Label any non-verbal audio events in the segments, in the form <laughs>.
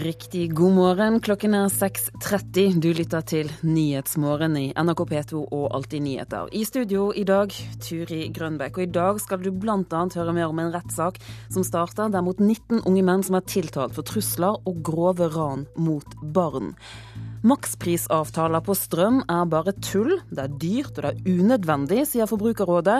Riktig god morgen. Klokken er 6.30. Du lytter til Nyhetsmorgen i NRK P2 og Alltid nyheter. I studio i dag, Turi Grønbekk. Og i dag skal du bl.a. høre mer om en rettssak som starter der mot 19 unge menn som er tiltalt for trusler og grove ran mot barn. Maksprisavtaler på strøm er bare tull, det er dyrt og det er unødvendig, sier Forbrukerrådet.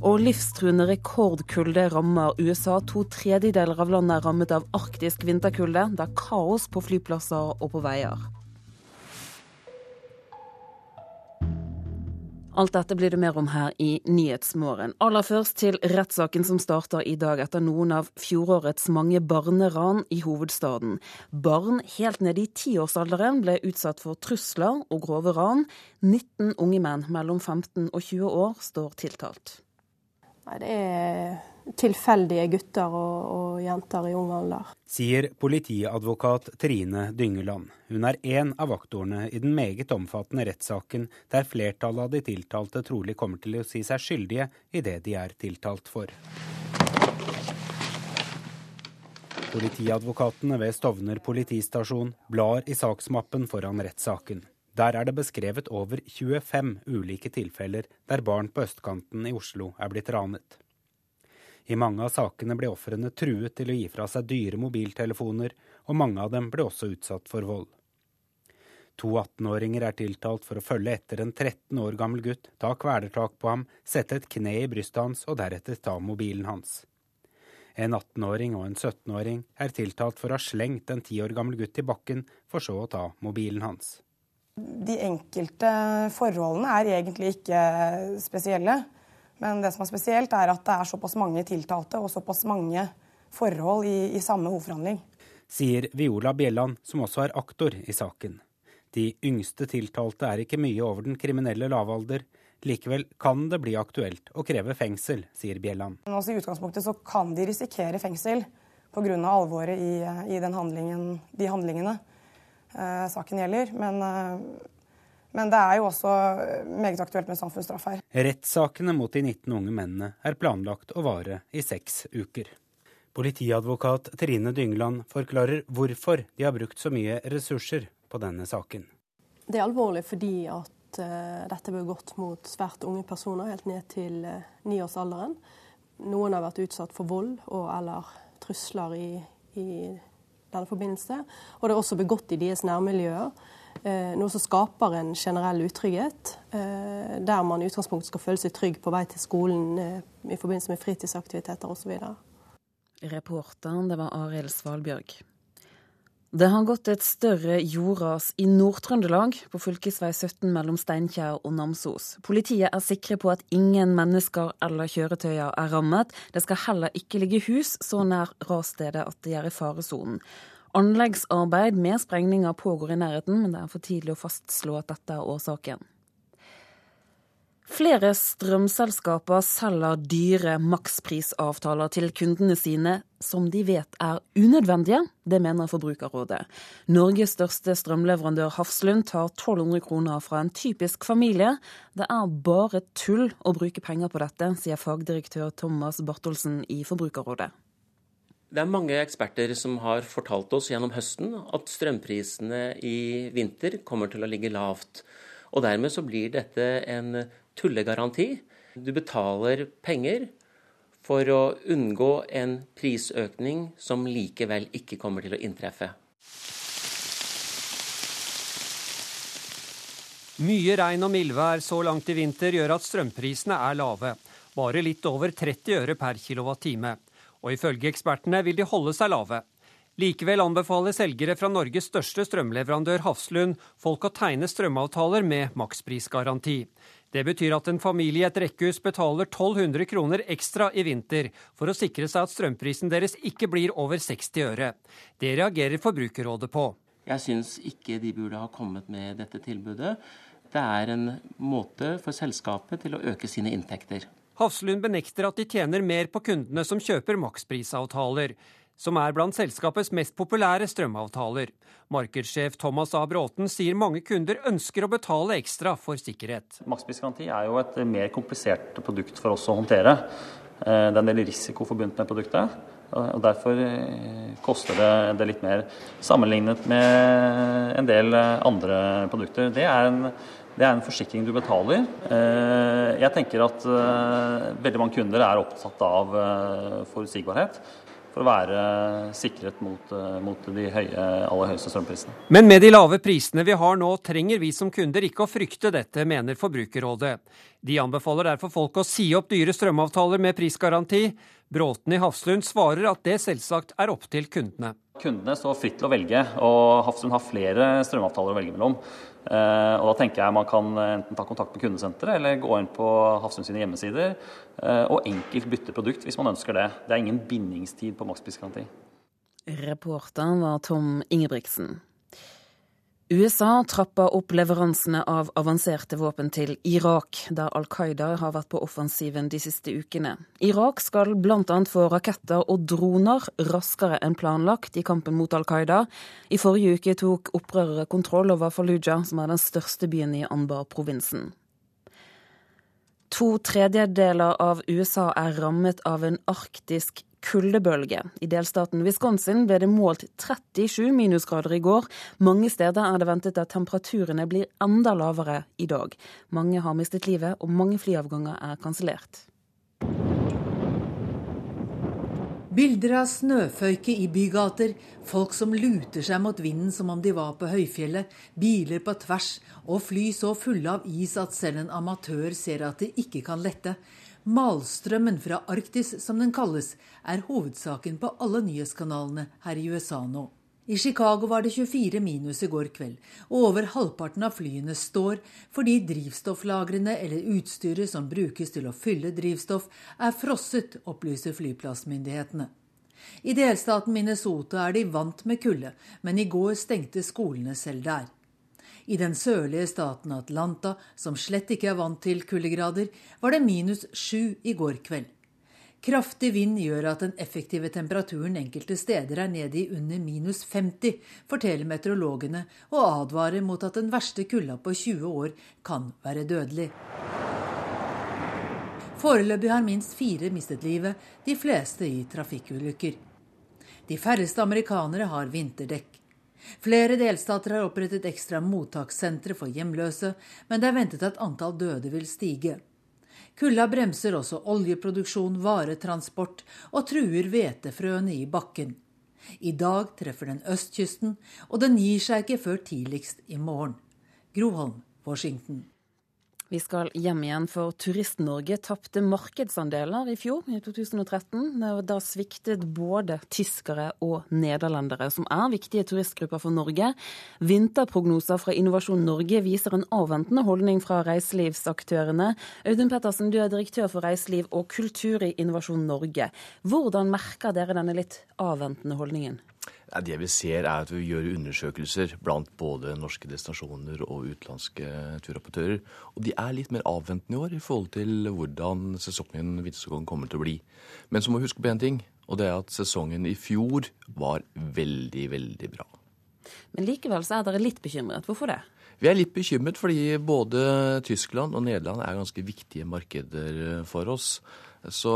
Og livstruende rekordkulde rammer USA. To tredjedeler av landet er rammet av arktisk vinterkulde. Det er kaos på flyplasser og på veier. Alt dette blir det mer om her i Nyhetsmorgen. Aller først til rettssaken som starter i dag etter noen av fjorårets mange barneran i hovedstaden. Barn helt ned i tiårsalderen ble utsatt for trusler og grove ran. 19 unge menn mellom 15 og 20 år står tiltalt. Nei, det er tilfeldige gutter og, og, jenter i ung alder. Sier politiadvokat Trine Dyngeland. Hun er én av aktorene i den meget omfattende rettssaken der flertallet av de tiltalte trolig kommer til å si seg skyldige i det de er tiltalt for. Politiadvokatene ved Stovner politistasjon blar i saksmappen foran rettssaken. Der er det beskrevet over 25 ulike tilfeller der barn på østkanten i Oslo er blitt ranet. I mange av sakene ble ofrene truet til å gi fra seg dyre mobiltelefoner, og mange av dem ble også utsatt for vold. To 18-åringer er tiltalt for å følge etter en 13 år gammel gutt, ta kvelertak på ham, sette et kne i brystet hans og deretter ta mobilen hans. En 18-åring og en 17-åring er tiltalt for å ha slengt en 10 år gammel gutt i bakken, for så å ta mobilen hans. De enkelte forholdene er egentlig ikke spesielle. Men det som er spesielt, er at det er såpass mange tiltalte og såpass mange forhold i, i samme hovedforhandling. Sier Viola Bjelland, som også er aktor i saken. De yngste tiltalte er ikke mye over den kriminelle lavalder. Likevel kan det bli aktuelt å kreve fengsel, sier Bjelland. Også I utgangspunktet så kan de risikere fengsel pga. alvoret i, i handlingen, de handlingene eh, saken gjelder. Men eh, men det er jo også meget aktuelt med samfunnsstraff her. Rettssakene mot de 19 unge mennene er planlagt å vare i seks uker. Politiadvokat Trine Dyngeland forklarer hvorfor de har brukt så mye ressurser på denne saken. Det er alvorlig fordi at uh, dette ble gått mot svært unge personer, helt ned til uh, niårsalderen. Noen har vært utsatt for vold og eller trusler i, i denne forbindelse. Og det er også begått i deres nærmiljøer. Eh, noe som skaper en generell utrygghet, eh, der man i utgangspunktet skal føle seg trygg på vei til skolen eh, i forbindelse med fritidsaktiviteter osv. Reporteren, det var Arild Svalbjørg. Det har gått et større jordras i Nord-Trøndelag, på fv. 17 mellom Steinkjer og Namsos. Politiet er sikre på at ingen mennesker eller kjøretøyer er rammet. Det skal heller ikke ligge hus så nær rasstedet at de er i faresonen. Anleggsarbeid med sprengninger pågår i nærheten, men det er for tidlig å fastslå at dette er årsaken. Flere strømselskaper selger dyre maksprisavtaler til kundene sine som de vet er unødvendige. Det mener Forbrukerrådet. Norges største strømleverandør Hafslund tar 1200 kroner fra en typisk familie. Det er bare tull å bruke penger på dette, sier fagdirektør Thomas Bartholsen i Forbrukerrådet. Det er mange eksperter som har fortalt oss gjennom høsten at strømprisene i vinter kommer til å ligge lavt. Og dermed så blir dette en tullegaranti. Du betaler penger for å unngå en prisøkning som likevel ikke kommer til å inntreffe. Mye regn og mildvær så langt i vinter gjør at strømprisene er lave. Bare litt over 30 øre per kilowattime og ifølge ekspertene vil de holde seg lave. Likevel anbefaler selgere fra Norges største strømleverandør Hafslund folk å tegne strømavtaler med maksprisgaranti. Det betyr at en familie i et rekkehus betaler 1200 kroner ekstra i vinter for å sikre seg at strømprisen deres ikke blir over 60 øre. Det reagerer Forbrukerrådet på. Jeg syns ikke de burde ha kommet med dette tilbudet. Det er en måte for selskapet til å øke sine inntekter. Hafslund benekter at de tjener mer på kundene som kjøper maksprisavtaler, som er blant selskapets mest populære strømavtaler. Markedssjef Thomas A. Bråten sier mange kunder ønsker å betale ekstra for sikkerhet. Maksprisgaranti er jo et mer komplisert produkt for oss å håndtere. Eh, det er en del risiko forbundet med produktet. og Derfor koster det, det litt mer sammenlignet med en del andre produkter. Det er en det er en forsikring du betaler. Jeg tenker at veldig mange kunder er opptatt av forutsigbarhet for å være sikret mot, eh, mot de høye, aller høyeste strømprisene. Men med de lave prisene vi har nå, trenger vi som kunder ikke å frykte dette, mener Forbrukerrådet. De anbefaler derfor folk å si opp dyre strømavtaler med prisgaranti. Bråten i Hafslund svarer at det selvsagt er opp til kundene. Kundene står fritt til å velge, og Hafslund har flere strømavtaler å velge mellom. Eh, og da tenker jeg Man kan enten ta kontakt med kundesenteret eller gå inn på Hafslund sine hjemmesider eh, og enkelt bytte produkt hvis man ønsker det. Det er ingen bindingstid på maksprisgaranti. Reporter var Tom Ingebrigtsen. USA trapper opp leveransene av avanserte våpen til Irak, der Al Qaida har vært på offensiven de siste ukene. Irak skal bl.a. få raketter og droner raskere enn planlagt i kampen mot Al Qaida. I forrige uke tok opprørere kontroll over Fallujah, som er den største byen i Anbar-provinsen. To tredjedeler av USA er rammet av en arktisk kuldebølge. I delstaten Wisconsin ble det målt 37 minusgrader i går. Mange steder er det ventet at temperaturene blir enda lavere i dag. Mange har mistet livet, og mange flyavganger er kansellert. Bilder av snøføyke i bygater, folk som luter seg mot vinden som om de var på høyfjellet, biler på tvers og fly så fulle av is at selv en amatør ser at de ikke kan lette. Malstrømmen fra Arktis, som den kalles, er hovedsaken på alle nyhetskanalene her i USA nå. I Chicago var det 24 minus i går kveld, og over halvparten av flyene står fordi drivstofflagrene eller utstyret som brukes til å fylle drivstoff, er frosset, opplyser flyplassmyndighetene. I delstaten Minnesota er de vant med kulde, men i går stengte skolene selv der. I den sørlige staten Atlanta, som slett ikke er vant til kuldegrader, var det minus sju i går kveld. Kraftig vind gjør at den effektive temperaturen enkelte steder er nede i under minus 50, forteller meteorologene, og advarer mot at den verste kulda på 20 år kan være dødelig. Foreløpig har minst fire mistet livet, de fleste i trafikkulykker. De færreste amerikanere har vinterdekk. Flere delstater har opprettet ekstra mottakssentre for hjemløse, men det er ventet at antall døde vil stige. Kulda bremser også oljeproduksjon, varetransport og truer hvetefrøene i bakken. I dag treffer den østkysten, og den gir seg ikke før tidligst i morgen. Groholm, Washington. Vi skal hjem igjen, for Turist-Norge tapte markedsandeler i fjor, i 2013. Da sviktet både tyskere og nederlendere, som er viktige turistgrupper for Norge. Vinterprognoser fra Innovasjon Norge viser en avventende holdning fra reiselivsaktørene. Audun Pettersen, du er direktør for reiseliv og kultur i Innovasjon Norge. Hvordan merker dere denne litt avventende holdningen? Det vi ser, er at vi gjør undersøkelser blant både norske destinasjoner og utenlandske turoperatører. Og de er litt mer avventende i år i forhold til hvordan sesongen vintersesongen kommer til å bli. Men så må vi huske på én ting, og det er at sesongen i fjor var veldig, veldig bra. Men likevel så er dere litt bekymret. Hvorfor det? Vi er litt bekymret fordi både Tyskland og Nederland er ganske viktige markeder for oss. Så,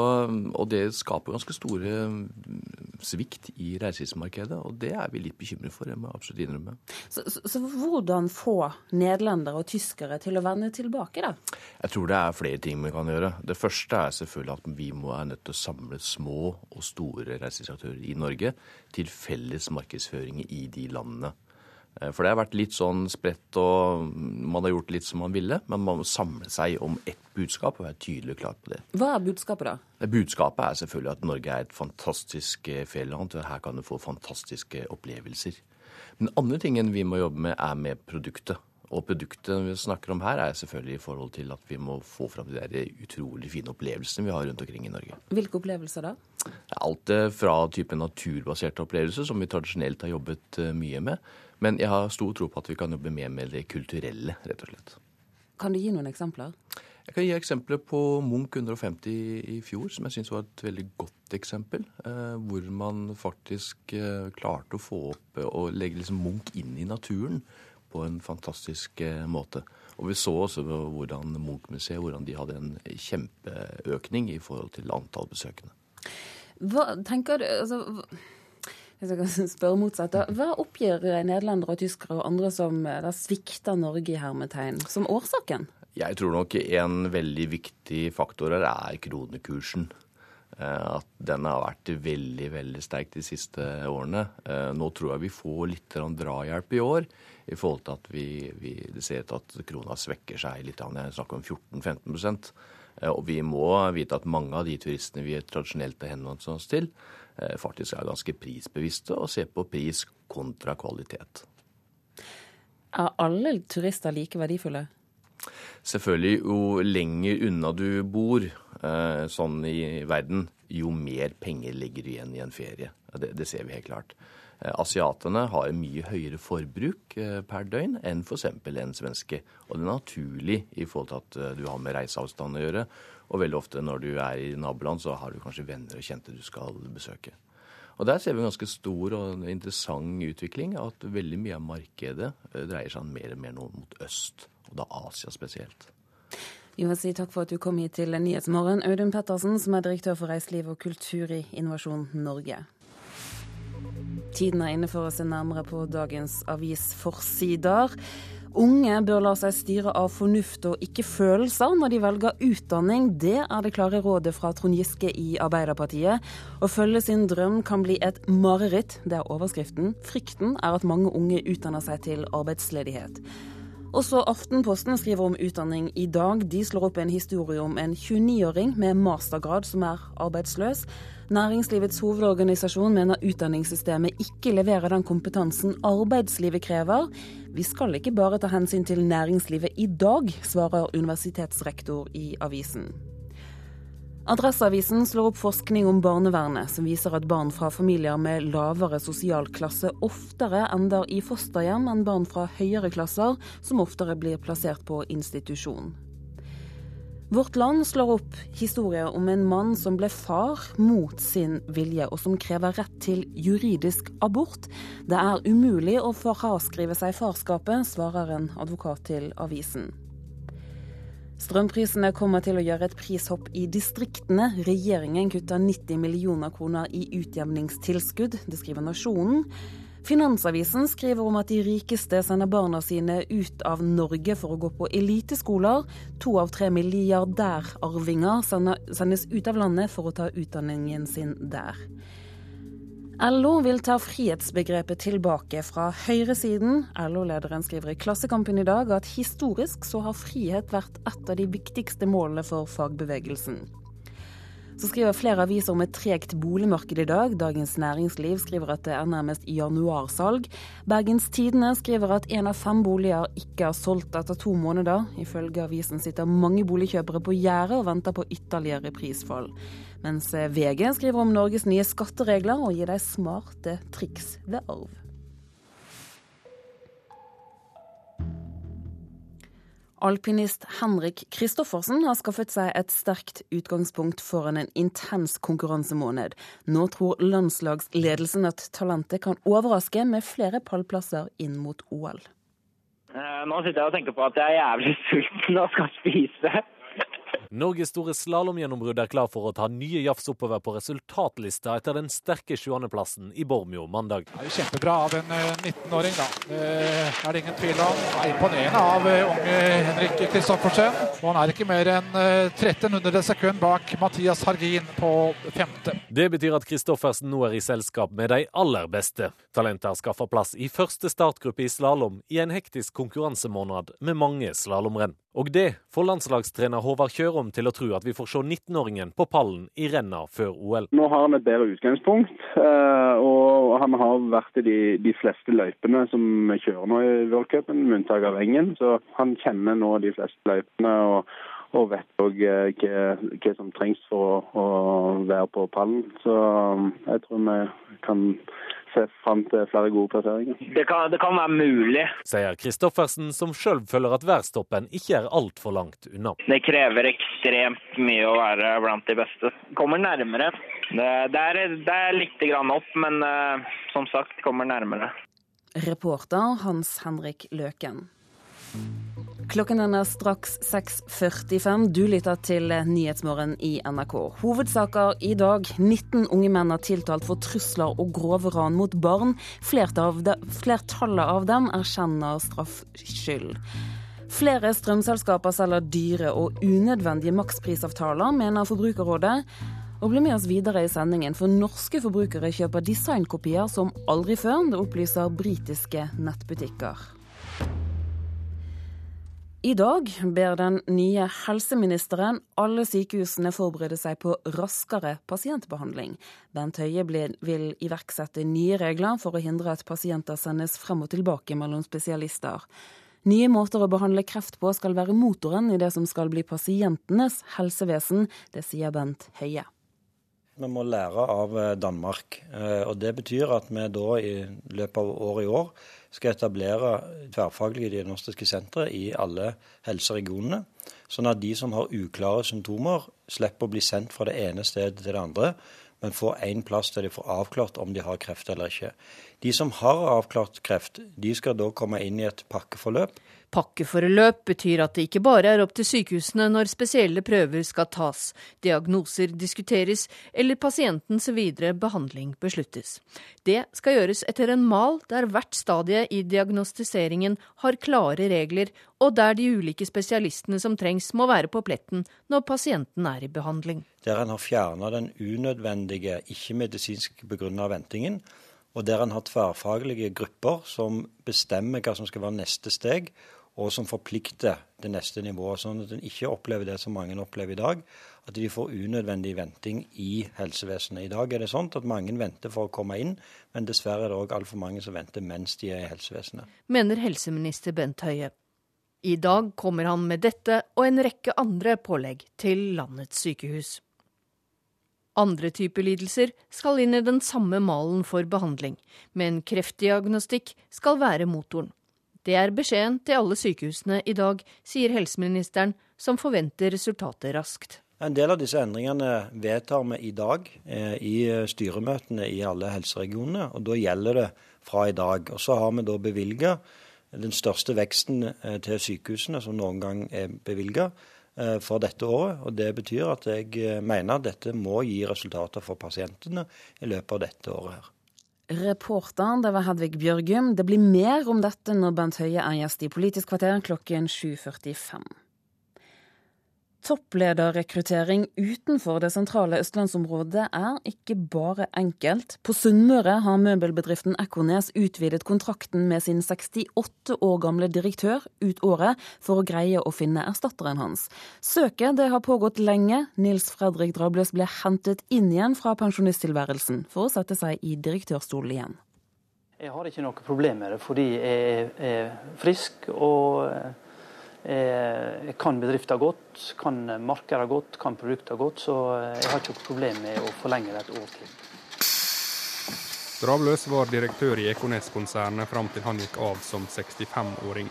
og det skaper ganske store mm, svikt i reiselivsmarkedet, og det er vi litt bekymret for, jeg må absolutt innrømme. Så, så, så, hvordan få nederlendere og tyskere til å vende tilbake, da? Jeg tror det er flere ting vi kan gjøre. Det første er selvfølgelig at vi må er nødt til å samle små og store reiselivsaktører i Norge til felles markedsføring i de landene. Eh, for det har vært litt sånn spredt, og man har gjort litt som man ville. Men man må samle seg om ett budskap og være tydelig og klar på det. Hva er budskapet, da? Budskapet er selvfølgelig at Norge er et fantastisk eh, fjelland. Her kan du få fantastiske opplevelser. Den andre tingen vi må jobbe med, er med produktet. Og produktet vi snakker om her, er selvfølgelig i forhold til at vi må få fram de der utrolig fine opplevelsene vi har rundt omkring i Norge. Hvilke opplevelser da? Alt fra type naturbaserte opplevelser, som vi tradisjonelt har jobbet eh, mye med men jeg har stor tro på at vi kan jobbe mer med det kulturelle, rett og slett. Kan du gi noen eksempler? Jeg kan gi eksempler på Munch 150 i fjor, som jeg syns var et veldig godt eksempel. Eh, hvor man faktisk eh, klarte å få opp eh, og legge liksom Munch inn i naturen på en fantastisk måte. Og vi så også hvordan Munch-museet hvordan de hadde en kjempeøkning i forhold til antall besøkende. Hva tenker du altså, hvis <laughs> jeg kan spørre motsatt, Hva oppgir nederlendere og tyskere og andre som da svikter Norge i hermetegn, som årsaken? Jeg tror nok en veldig viktig faktor her er kronekursen. Eh, at den har vært veldig veldig sterk de siste årene. Eh, nå tror jeg vi får litt drahjelp i år, i forhold til at vi, vi ser at krona svekker seg litt. Jeg snakker om 14-15 eh, Og vi må vite at mange av de turistene vi tradisjonelt har henvendt oss til, faktisk er ganske prisbevisste og ser på pris kontra kvalitet. Er alle turister like verdifulle? Selvfølgelig, jo lenger unna du bor eh, sånn i verden, jo mer penger ligger du igjen i en ferie. Det, det ser vi helt klart. Eh, asiatene har mye høyere forbruk eh, per døgn enn f.eks. en svenske. Og det er naturlig i forhold til at du har med reiseavstand å gjøre. Og veldig ofte når du er i naboland, så har du kanskje venner og kjente du skal besøke. Og Der ser vi en ganske stor og interessant utvikling. At veldig mye av markedet dreier seg mer og mer nå mot øst og da Asia spesielt. Vi må si takk for at du kom hit til Nyhetsmorgen, Audun Pettersen, som er direktør for reiseliv og kultur i Innovasjon Norge. Tiden er inne for å se nærmere på dagens avisforsider. Unge bør la seg styre av fornuft og ikke følelser når de velger utdanning. Det er det klare rådet fra Trond Giske i Arbeiderpartiet. Å følge sin drøm kan bli et mareritt, det er overskriften. Frykten er at mange unge utdanner seg til arbeidsledighet. Også Aftenposten skriver om utdanning i dag. De slår opp en historie om en 29-åring med mastergrad som er arbeidsløs. Næringslivets hovedorganisasjon mener utdanningssystemet ikke leverer den kompetansen arbeidslivet krever. Vi skal ikke bare ta hensyn til næringslivet i dag, svarer universitetsrektor i avisen. Adresseavisen slår opp forskning om barnevernet, som viser at barn fra familier med lavere sosial klasse oftere ender i fosterhjem enn barn fra høyere klasser, som oftere blir plassert på institusjon. Vårt Land slår opp historier om en mann som ble far mot sin vilje, og som krever rett til juridisk abort. Det er umulig å fraskrive seg farskapet, svarer en advokat til avisen. Strømprisene kommer til å gjøre et prishopp i distriktene. Regjeringen kutter 90 millioner kroner i utjevningstilskudd, det skriver Nasjonen. Finansavisen skriver om at de rikeste sender barna sine ut av Norge for å gå på eliteskoler. To av tre milliardærarvinger sendes ut av landet for å ta utdanningen sin der. LO vil ta frihetsbegrepet tilbake fra høyresiden. LO-lederen skriver i Klassekampen i dag at historisk så har frihet vært et av de viktigste målene for fagbevegelsen. Så skriver flere aviser om et tregt boligmarked i dag. Dagens Næringsliv skriver at det er nærmest januarsalg. Bergens Tidende skriver at én av fem boliger ikke har solgt etter to måneder. Ifølge avisen sitter mange boligkjøpere på gjerdet og venter på ytterligere prisfall. Mens VG skriver om Norges nye skatteregler og gir deg smarte triks ved arv. Alpinist Henrik Kristoffersen har skaffet seg et sterkt utgangspunkt foran en intens konkurransemåned. Nå tror landslagsledelsen at talentet kan overraske med flere pallplasser inn mot OL. Eh, nå sitter jeg og tenker på at jeg er jævlig sulten og skal spise. Norges store slalåmgjennombrudd er klar for å ta nye jafs oppover på resultatlista etter den sterke 20.-plassen i Bormio mandag. Det er jo kjempebra av en 19-åring, eh, da. Det er det ingen tvil om. Det er imponerende av eh, unge Henrik Kristoffersen. Og han er ikke mer enn 1300 sekunder sekund bak Mathias Hargin på femte. Det betyr at Kristoffersen nå er i selskap med de aller beste. Talentet har skaffa plass i første startgruppe i slalåm i en hektisk konkurransemåned med mange slalåmrenn. Og det får landslagstrener Håvard Kjørom til å tro at vi får se 19-åringen på pallen i renna før OL. Nå har han et bedre utgangspunkt, eh, og han har vært i de, de fleste løypene som kjører nå i worldcupen, med unntak av Engen. Så han kjenner nå de fleste løypene. og og vet òg eh, hva, hva, som trengs for å, å, være på pallen. Så um, jeg tror vi kan se fram til flere gode plasseringer. Det kan, det kan være mulig. Sier Kristoffersen, som sjøl føler at værstoppen ikke er altfor langt unna. Det krever ekstremt mye å være blant de beste. Kommer nærmere. Det, det, er, det er litt grann opp, men uh, som sagt kommer nærmere. Reporter Hans Henrik Løken. Klokken er straks 6.45. Du lytter til Nyhetsmorgen i NRK. Hovedsaker i dag. 19 unge menn er tiltalt for trusler og grove ran mot barn. Flertallet av dem erkjenner straffskyld. Flere strømselskaper selger dyre og unødvendige maksprisavtaler, mener Forbrukerrådet. Og bli med oss videre i sendingen, for norske forbrukere kjøper designkopier som aldri før. Det opplyser britiske nettbutikker. I dag ber den nye helseministeren alle sykehusene forberede seg på raskere pasientbehandling. Bent Høie vil iverksette nye regler for å hindre at pasienter sendes frem og tilbake mellom spesialister. Nye måter å behandle kreft på skal være motoren i det som skal bli pasientenes helsevesen. Det sier Bent Høie. Vi må lære av eh, Danmark. Eh, og Det betyr at vi da i løpet av året i år skal etablere tverrfaglige diagnostiske sentre i alle helseregionene. Sånn at de som har uklare symptomer, slipper å bli sendt fra det ene stedet til det andre, men får én plass der de får avklart om de har kreft eller ikke. De som har avklart kreft, de skal da komme inn i et pakkeforløp Pakkeforløp betyr at det ikke bare er opp til sykehusene når spesielle prøver skal tas, diagnoser diskuteres eller pasientens videre behandling besluttes. Det skal gjøres etter en mal der hvert stadie i diagnostiseringen har klare regler, og der de ulike spesialistene som trengs må være på pletten når pasienten er i behandling. Der en har fjerna den unødvendige, ikke-medisinsk begrunna ventingen og der en har tverrfaglige grupper som bestemmer hva som skal være neste steg, og som forplikter det neste nivået. Sånn at en ikke opplever det som mange opplever i dag, at de får unødvendig venting i helsevesenet. I dag er det sånn at mange venter for å komme inn, men dessverre er det òg altfor mange som venter mens de er i helsevesenet. Mener helseminister Bent Høie. I dag kommer han med dette og en rekke andre pålegg til landets sykehus. Andre typer lidelser skal inn i den samme malen for behandling, men kreftdiagnostikk skal være motoren. Det er beskjeden til alle sykehusene i dag, sier helseministeren, som forventer resultatet raskt. En del av disse endringene vedtar vi i dag eh, i styremøtene i alle helseregionene. og Da gjelder det fra i dag. Og Så har vi da bevilga den største veksten eh, til sykehusene som noen gang er bevilga eh, for dette året. og Det betyr at jeg eh, mener at dette må gi resultater for pasientene i løpet av dette året. her. Reporteren, det var Hedvig Bjørgum. Det blir mer om dette når Bent Høie er gjest i Politisk kvarter klokken 7.45. Topplederrekruttering utenfor det sentrale østlandsområdet er ikke bare enkelt. På Sunnmøre har møbelbedriften Ekornes utvidet kontrakten med sin 68 år gamle direktør ut året for å greie å finne erstatteren hans. Søket har pågått lenge. Nils Fredrik Drabløs ble hentet inn igjen fra pensjonisttilværelsen for å sette seg i direktørstolen igjen. Jeg har ikke noe problem med det, fordi jeg er frisk og kan bedrifter godt, kan markeder godt, kan produkter godt, så jeg har ikke noe problem med å forlenge det et år til. Dravløs var direktør i Ekornes-konsernet fram til han gikk av som 65-åring.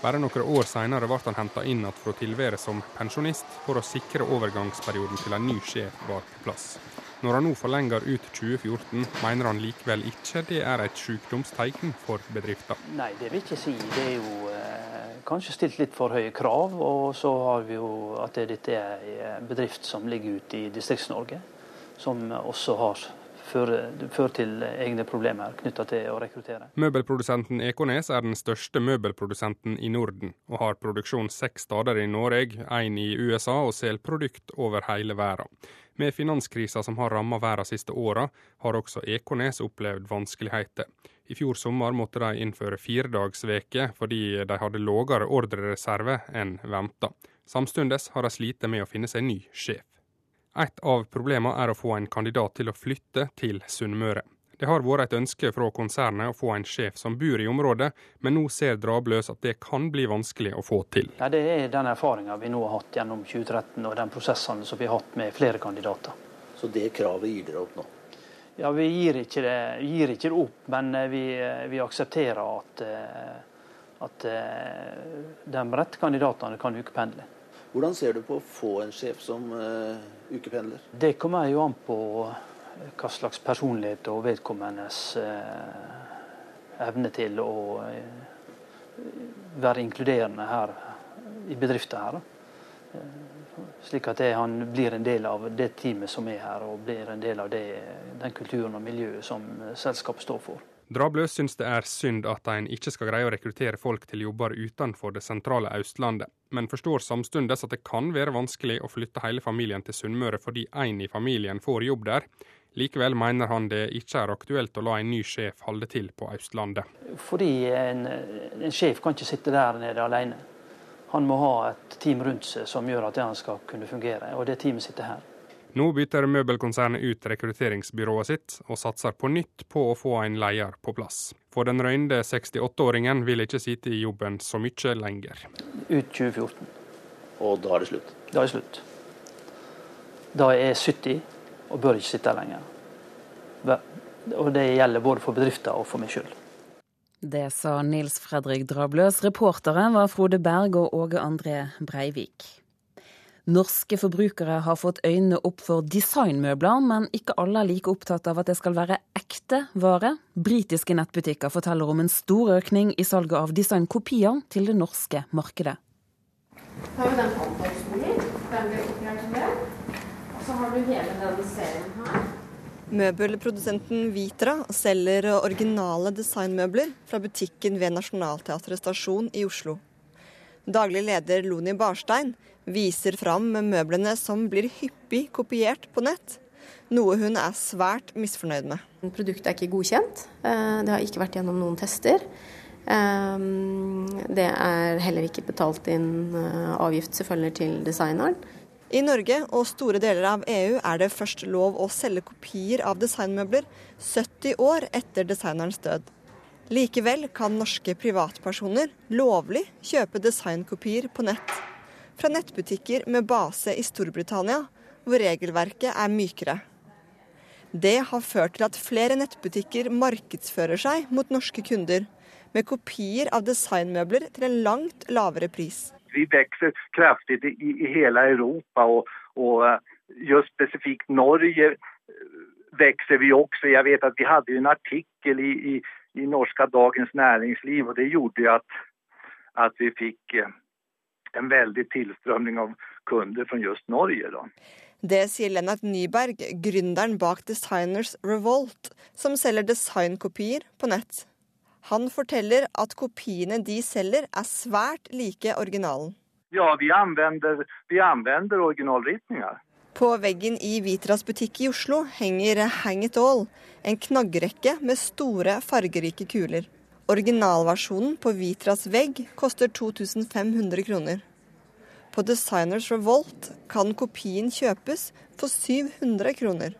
Bare noen år senere ble han henta inn igjen å tilvære som pensjonist, for å sikre overgangsperioden til en ny sjef var på plass. Når han nå forlenger ut 2014, mener han likevel ikke det er et sykdomstegn for bedriften. Nei, det vil jeg ikke si. Det er jo eh, kanskje stilt litt for høye krav. Og så har vi jo at dette er en bedrift som ligger ute i Distrikts-Norge. Som også har fører til egne problemer knytta til å rekruttere. Møbelprodusenten Ekornes er den største møbelprodusenten i Norden, og har produksjon seks steder i Norge, én i USA og selger produkt over hele verden. Med finanskrisa som har rammet verden siste åra, har også Ekornes opplevd vanskeligheter. I fjor sommer måtte de innføre firedagsveke fordi de hadde lågere ordrereserve enn venta. Samtidig har de slitt med å finne seg ny sjef. Et av problemene er å få en kandidat til å flytte til Sunnmøre. Det har vært et ønske fra konsernet å få en sjef som bor i området, men nå ser Drabløs at det kan bli vanskelig å få til. Ja, det er den erfaringa vi nå har hatt gjennom 2013 og den prosessene som vi har hatt med flere kandidater. Så det kravet gir dere opp nå? Ja, Vi gir ikke det, gir ikke det opp, men eh, vi, eh, vi aksepterer at, eh, at de rette kandidatene kan ukependle. Hvordan ser du på å få en sjef som uh, ukependler? Det kommer jo an på hva slags personlighet og vedkommendes uh, evne til å uh, være inkluderende her i bedriften her. Slik at det, han blir en del av det teamet som er her, og blir en del av det, den kulturen og miljøet som selskapet står for. Drablø syns det er synd at en ikke skal greie å rekruttere folk til jobber utenfor det sentrale Østlandet, men forstår samtidig at det kan være vanskelig å flytte hele familien til Sunnmøre fordi én i familien får jobb der. Likevel mener han det ikke er aktuelt å la en ny sjef holde til på Østlandet. Fordi en, en sjef kan ikke sitte der nede alene. Han må ha et team rundt seg som gjør at han skal kunne fungere, og det teamet sitter her. Nå bytter møbelkonsernet ut rekrutteringsbyrået sitt, og satser på nytt på å få en leder på plass. For den røynde 68-åringen vil ikke sitte i jobben så mye lenger. Ut 2014. Og da er det slutt? Da er det slutt. Da er jeg 70 og bør ikke sitte her lenger. Og det gjelder både for bedrifter og for meg sjøl. Det sa Nils Fredrik Drabløs. Reportere var Frode Berg og Åge André Breivik. Norske forbrukere har fått øynene opp for designmøbler, men ikke alle er like opptatt av at det skal være ekte vare. Britiske nettbutikker forteller om en stor økning i salget av designkopier til det norske markedet. Har vi den håndtaksstolen. Den blir kopiert til det. Og så har du hele denne serien her. Møbelprodusenten Vitra selger originale designmøbler fra butikken ved Nationaltheatret stasjon i Oslo. Daglig leder Loni Barstein viser fram møblene som blir hyppig kopiert på nett, noe hun er svært misfornøyd med. Produktet er ikke godkjent. Eh, det har ikke vært gjennom noen tester. Eh, det er heller ikke betalt inn eh, avgift selvfølgelig til designeren. I Norge og store deler av EU er det først lov å selge kopier av designmøbler 70 år etter designerens død. Likevel kan norske privatpersoner lovlig kjøpe designkopier på nett fra nettbutikker med base i Storbritannia, hvor regelverket er mykere. Det har ført til at flere nettbutikker markedsfører seg mot norske kunder, med kopier av designmøbler til en langt lavere pris. Vi vokser kraftig i, i hele Europa, og, og eh, just spesifikt Norge vokser vi også. Jeg vet at Vi hadde en artikkel i, i, i norske Dagens Næringsliv, og det gjorde at, at vi fikk eh, en veldig tilstrømning av kunder fra just Norge. Da. Det sier Lennart Nyberg, gründeren bak Designers Revolt, som selger designkopier på nett. Han forteller at kopiene de selger er svært like originalen. Ja, vi anvender, vi anvender originalritninger. På veggen i Vitras butikk i Oslo henger Hang It All, en knaggrekke med store, fargerike kuler. Originalversjonen på Vitras vegg koster 2500 kroner. På Designers Revolt kan kopien kjøpes for 700 kroner.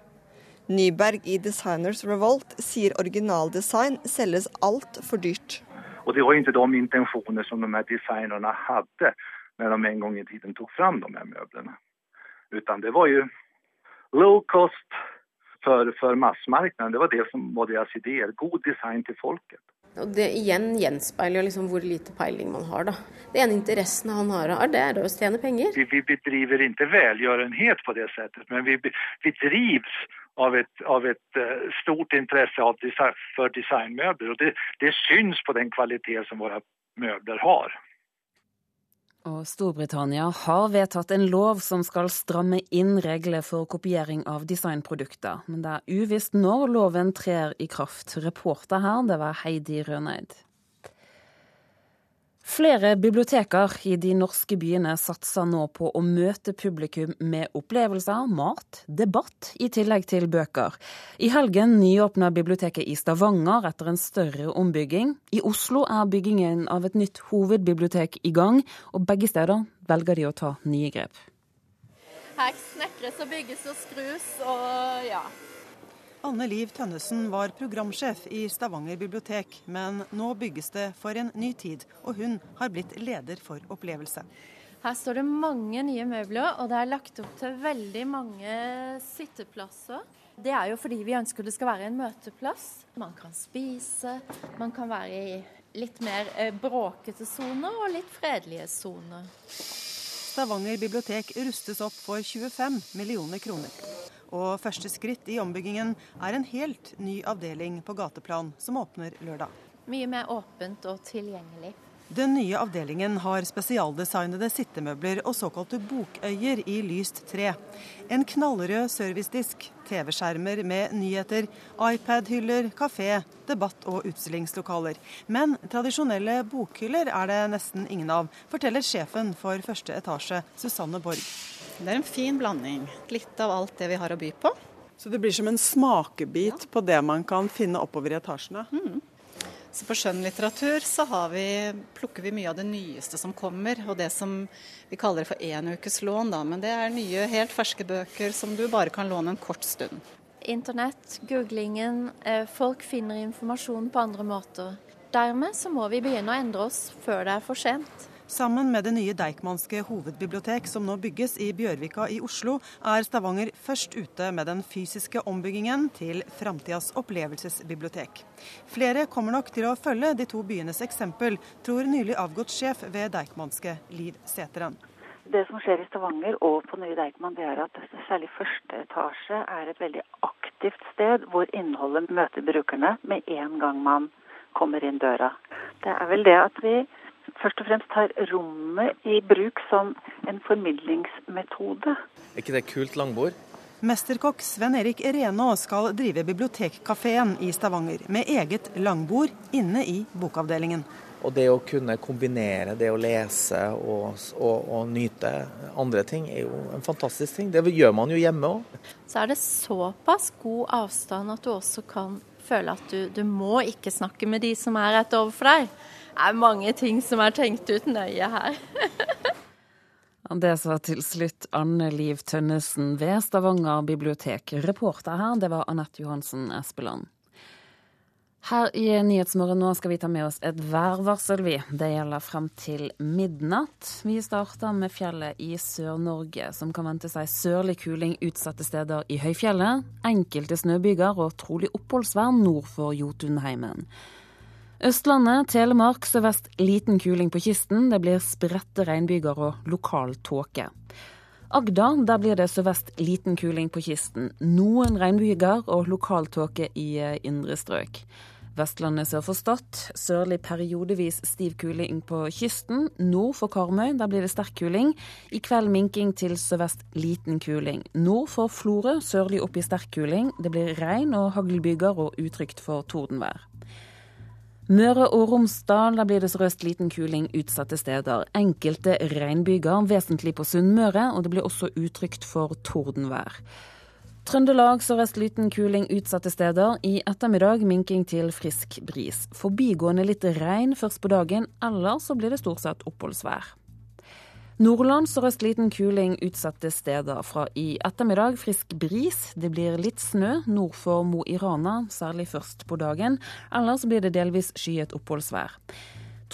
Nyberg i Designers Revolt sier originaldesign selges altfor dyrt. Og Det var ikke de intensjoner som de her designerne hadde når de en gang i tiden tok fram de her møblene. Utan det var jo low cost for, for massemarkedet. Det var det som var deres ideer. God design til folket. Og Det igjen gjenspeiler liksom hvor lite peiling man har. da. Det ene interessen han har, det er å tjene penger. Vi, vi bedriver ikke velgjørenhet på det settet, men vi, vi drivs av et, av et uh, stort interesse for designmøbler. Og det, det syns på den kvalitet som våre møbler har. Og Storbritannia har vedtatt en lov som skal stramme inn regler for kopiering av designprodukter. Men det er uvisst når loven trer i kraft. Reporter her, det var Heidi Røneid. Flere biblioteker i de norske byene satser nå på å møte publikum med opplevelser, mat, debatt, i tillegg til bøker. I helgen nyåpna biblioteket i Stavanger etter en større ombygging. I Oslo er byggingen av et nytt hovedbibliotek i gang, og begge steder velger de å ta nye grep. Her snekres og bygges og skrus og ja, Anne Liv Tønnesen var programsjef i Stavanger bibliotek, men nå bygges det for en ny tid, og hun har blitt leder for opplevelse. Her står det mange nye møbler, og det er lagt opp til veldig mange sitteplasser. Det er jo fordi vi ønsker det skal være en møteplass. Man kan spise, man kan være i litt mer eh, bråkete soner og litt fredelige soner. Stavanger bibliotek rustes opp for 25 millioner kroner. Og første skritt i ombyggingen er en helt ny avdeling på gateplan som åpner lørdag. Mye mer åpent og tilgjengelig. Den nye avdelingen har spesialdesignede sittemøbler og såkalte bokøyer i lyst tre. En knallrød servicedisk, TV-skjermer med nyheter, iPad-hyller, kafé, debatt- og utstillingslokaler. Men tradisjonelle bokhyller er det nesten ingen av, forteller sjefen for første etasje, Susanne Borg. Det er en fin blanding. Litt av alt det vi har å by på. Så det blir som en smakebit på det man kan finne oppover i etasjene? Mm. Så på skjønnlitteratur så vi, plukker vi mye av det nyeste som kommer, og det som vi kaller for enukeslån. Da. Men det er nye, helt ferske bøker som du bare kan låne en kort stund. Internett, googlingen, eh, folk finner informasjon på andre måter. Dermed så må vi begynne å endre oss før det er for sent. Sammen med det nye Deichmanske hovedbibliotek som nå bygges i Bjørvika i Oslo, er Stavanger først ute med den fysiske ombyggingen til framtidas opplevelsesbibliotek. Flere kommer nok til å følge de to byenes eksempel, tror nylig avgått sjef ved Deichmanske, Liv Seteren. Det som skjer i Stavanger og på nye Deichman, det er at særlig første etasje er et veldig aktivt sted hvor innholdet møter brukerne med en gang man kommer inn døra. Det er vel det at vi først og fremst tar rommet i bruk som en formidlingsmetode. Er ikke det kult langbord? Mesterkokk Sven Erik Renå skal drive Bibliotekkafeen i Stavanger med eget langbord inne i bokavdelingen. Og det å kunne kombinere det å lese og, og, og, nyte andre ting, er jo en fantastisk ting. Det gjør man jo hjemme òg. Så er det såpass god avstand at du også kan føle at du, du må ikke snakke med de som er rett overfor deg er mange ting som er tenkt ut nøye her. <laughs> Det sa til slutt Anne Liv Tønnesen ved Stavanger bibliotek. Reporter her, det var Anette Johansen Espeland. Her i Nyhetsmorgen nå skal vi ta med oss et værvarsel, vi. Det gjelder frem til midnatt. Vi starter med fjellet i Sør-Norge, som kan vente seg sørlig kuling utsatte steder i høyfjellet. Enkelte snøbyger og trolig oppholdsvær nord for Jotunheimen. Østlandet, Telemark sørvest liten kuling på kysten. Det blir spredte regnbyger og lokal tåke. Agder, der blir det sørvest liten kuling på kysten. Noen regnbyger og lokal tåke i eh, indre strøk. Vestlandet sør for Stad, sørlig periodevis stiv kuling på kysten. Nord for Karmøy, der blir det sterk kuling. I kveld minking til sørvest liten kuling. Nord for Florø, sørlig opp i sterk kuling. Det blir regn og haglbyger og utrygt for tordenvær. Møre og Romsdal, der blir det sørøst liten kuling utsatte steder. Enkelte regnbyger, vesentlig på Sunnmøre, og det blir også utrygt for tordenvær. Trøndelag sørøst liten kuling utsatte steder. I ettermiddag minking til frisk bris. Forbigående litt regn først på dagen, ellers så blir det stort sett oppholdsvær. Nordland sørøst liten kuling utsatte steder. Fra i ettermiddag frisk bris. Det blir litt snø nord for Mo i Rana, særlig først på dagen. Ellers blir det delvis skyet oppholdsvær.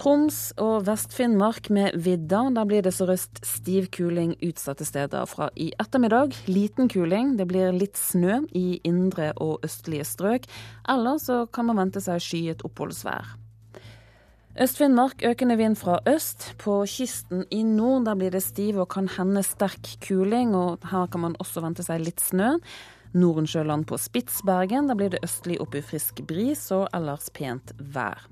Troms og Vest-Finnmark med vidda. Der blir det sørøst stiv kuling utsatte steder. Fra i ettermiddag liten kuling. Det blir litt snø i indre og østlige strøk. Ellers så kan man vente seg skyet oppholdsvær. Øst-Finnmark økende vind fra øst. På kysten i nord der blir det stiv og kan hende sterk kuling, og her kan man også vente seg litt snø. Nordensjøland på Spitsbergen, der blir det østlig opp i frisk bris og ellers pent vær.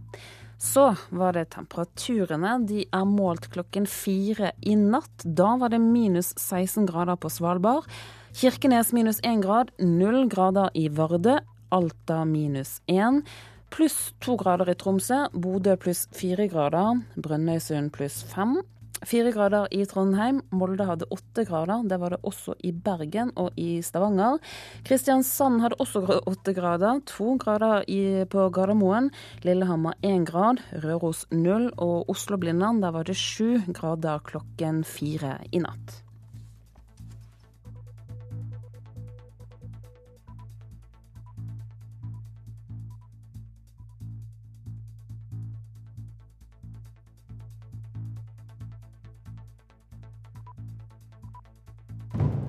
Så var det temperaturene. De er målt klokken fire i natt. Da var det minus 16 grader på Svalbard. Kirkenes minus 1 grad, 0 grader i Vardø. Alta minus 1 pluss to grader i Tromsø. Bodø pluss fire grader. Brønnøysund pluss fem. Fire grader i Trondheim. Molde hadde åtte grader. Det var det også i Bergen og i Stavanger. Kristiansand hadde også åtte grader. To grader i, på Gardermoen. Lillehammer én grad. Røros null. Og Oslo-Blindern, der var det sju grader klokken fire i natt.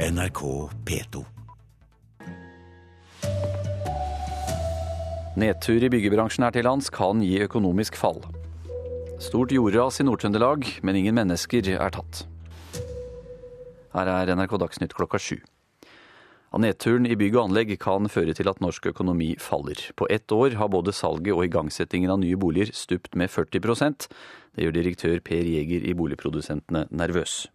NRK P2. Nedtur i byggebransjen her til lands kan gi økonomisk fall. Stort jordras i Nord-Trøndelag, men ingen mennesker er tatt. Her er NRK Dagsnytt klokka sju. Nedturen i bygg og anlegg kan føre til at norsk økonomi faller. På ett år har både salget og igangsettingen av nye boliger stupt med 40% Det gjør direktør Per Jæger i Boligprodusentene nervøs.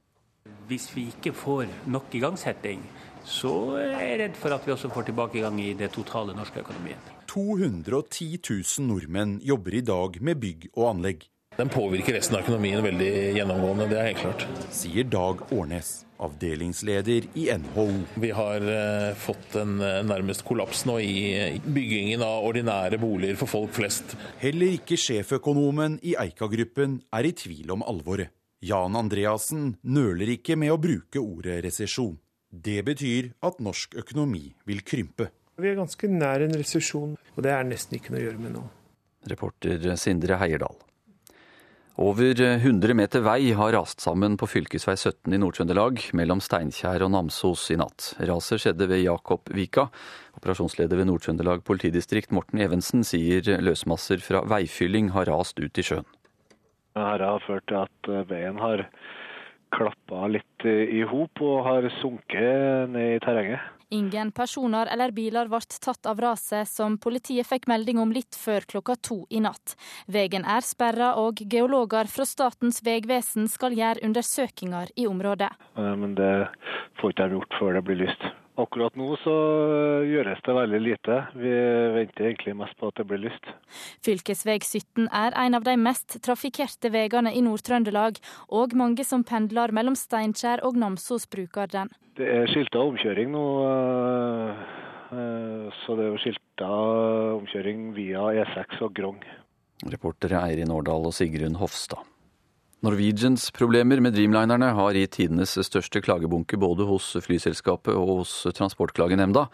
Hvis vi ikke får nok igangsetting, så er jeg redd for at vi også får tilbakegang i det totale norske økonomien. 210 000 nordmenn jobber i dag med bygg og anlegg. Den påvirker resten av økonomien veldig gjennomgående, det er helt klart. Sier Dag Årnes, avdelingsleder i NHO. Vi har uh, fått en uh, nærmest kollaps nå i byggingen av ordinære boliger for folk flest. Heller ikke sjeføkonomen i Eika-gruppen er i tvil om alvoret. Jan Andreassen nøler ikke med å bruke ordet resesjon. Det betyr at norsk økonomi vil krympe. Vi er ganske nær en resesjon, og det er nesten ikke noe å gjøre med nå. Reporter Sindre Heierdal. Over 100 meter vei har rast sammen på fv. 17 i Nord-Trøndelag, mellom Steinkjer og Namsos i natt. Raset skjedde ved Jakobvika. Operasjonsleder ved Nord-Trøndelag politidistrikt, Morten Evensen, sier løsmasser fra veifylling har rast ut i sjøen. Dette har ført til at veien har klappa litt i hop og har sunket ned i terrenget. Ingen personer eller biler ble tatt av raset, som politiet fikk melding om litt før klokka to i natt. Veien er sperra, og geologer fra Statens vegvesen skal gjøre undersøkelser i området. Men det får ikke de gjort før det blir lyst. Akkurat nå så gjøres det veldig lite. Vi venter egentlig mest på at det blir lyst. Fylkesveg 17 er en av de mest trafikkerte veiene i Nord-Trøndelag, og mange som pendler mellom Steinkjer og Namsos bruker den. Det er skilta omkjøring nå, så det er jo skilta omkjøring via E6 og Grong. Reportere Eirin Årdal og Sigrun Hofstad. Norwegians problemer med Dreamlinerne har gitt tidenes største klagebunke både hos flyselskapet og hos Transportklagenemnda.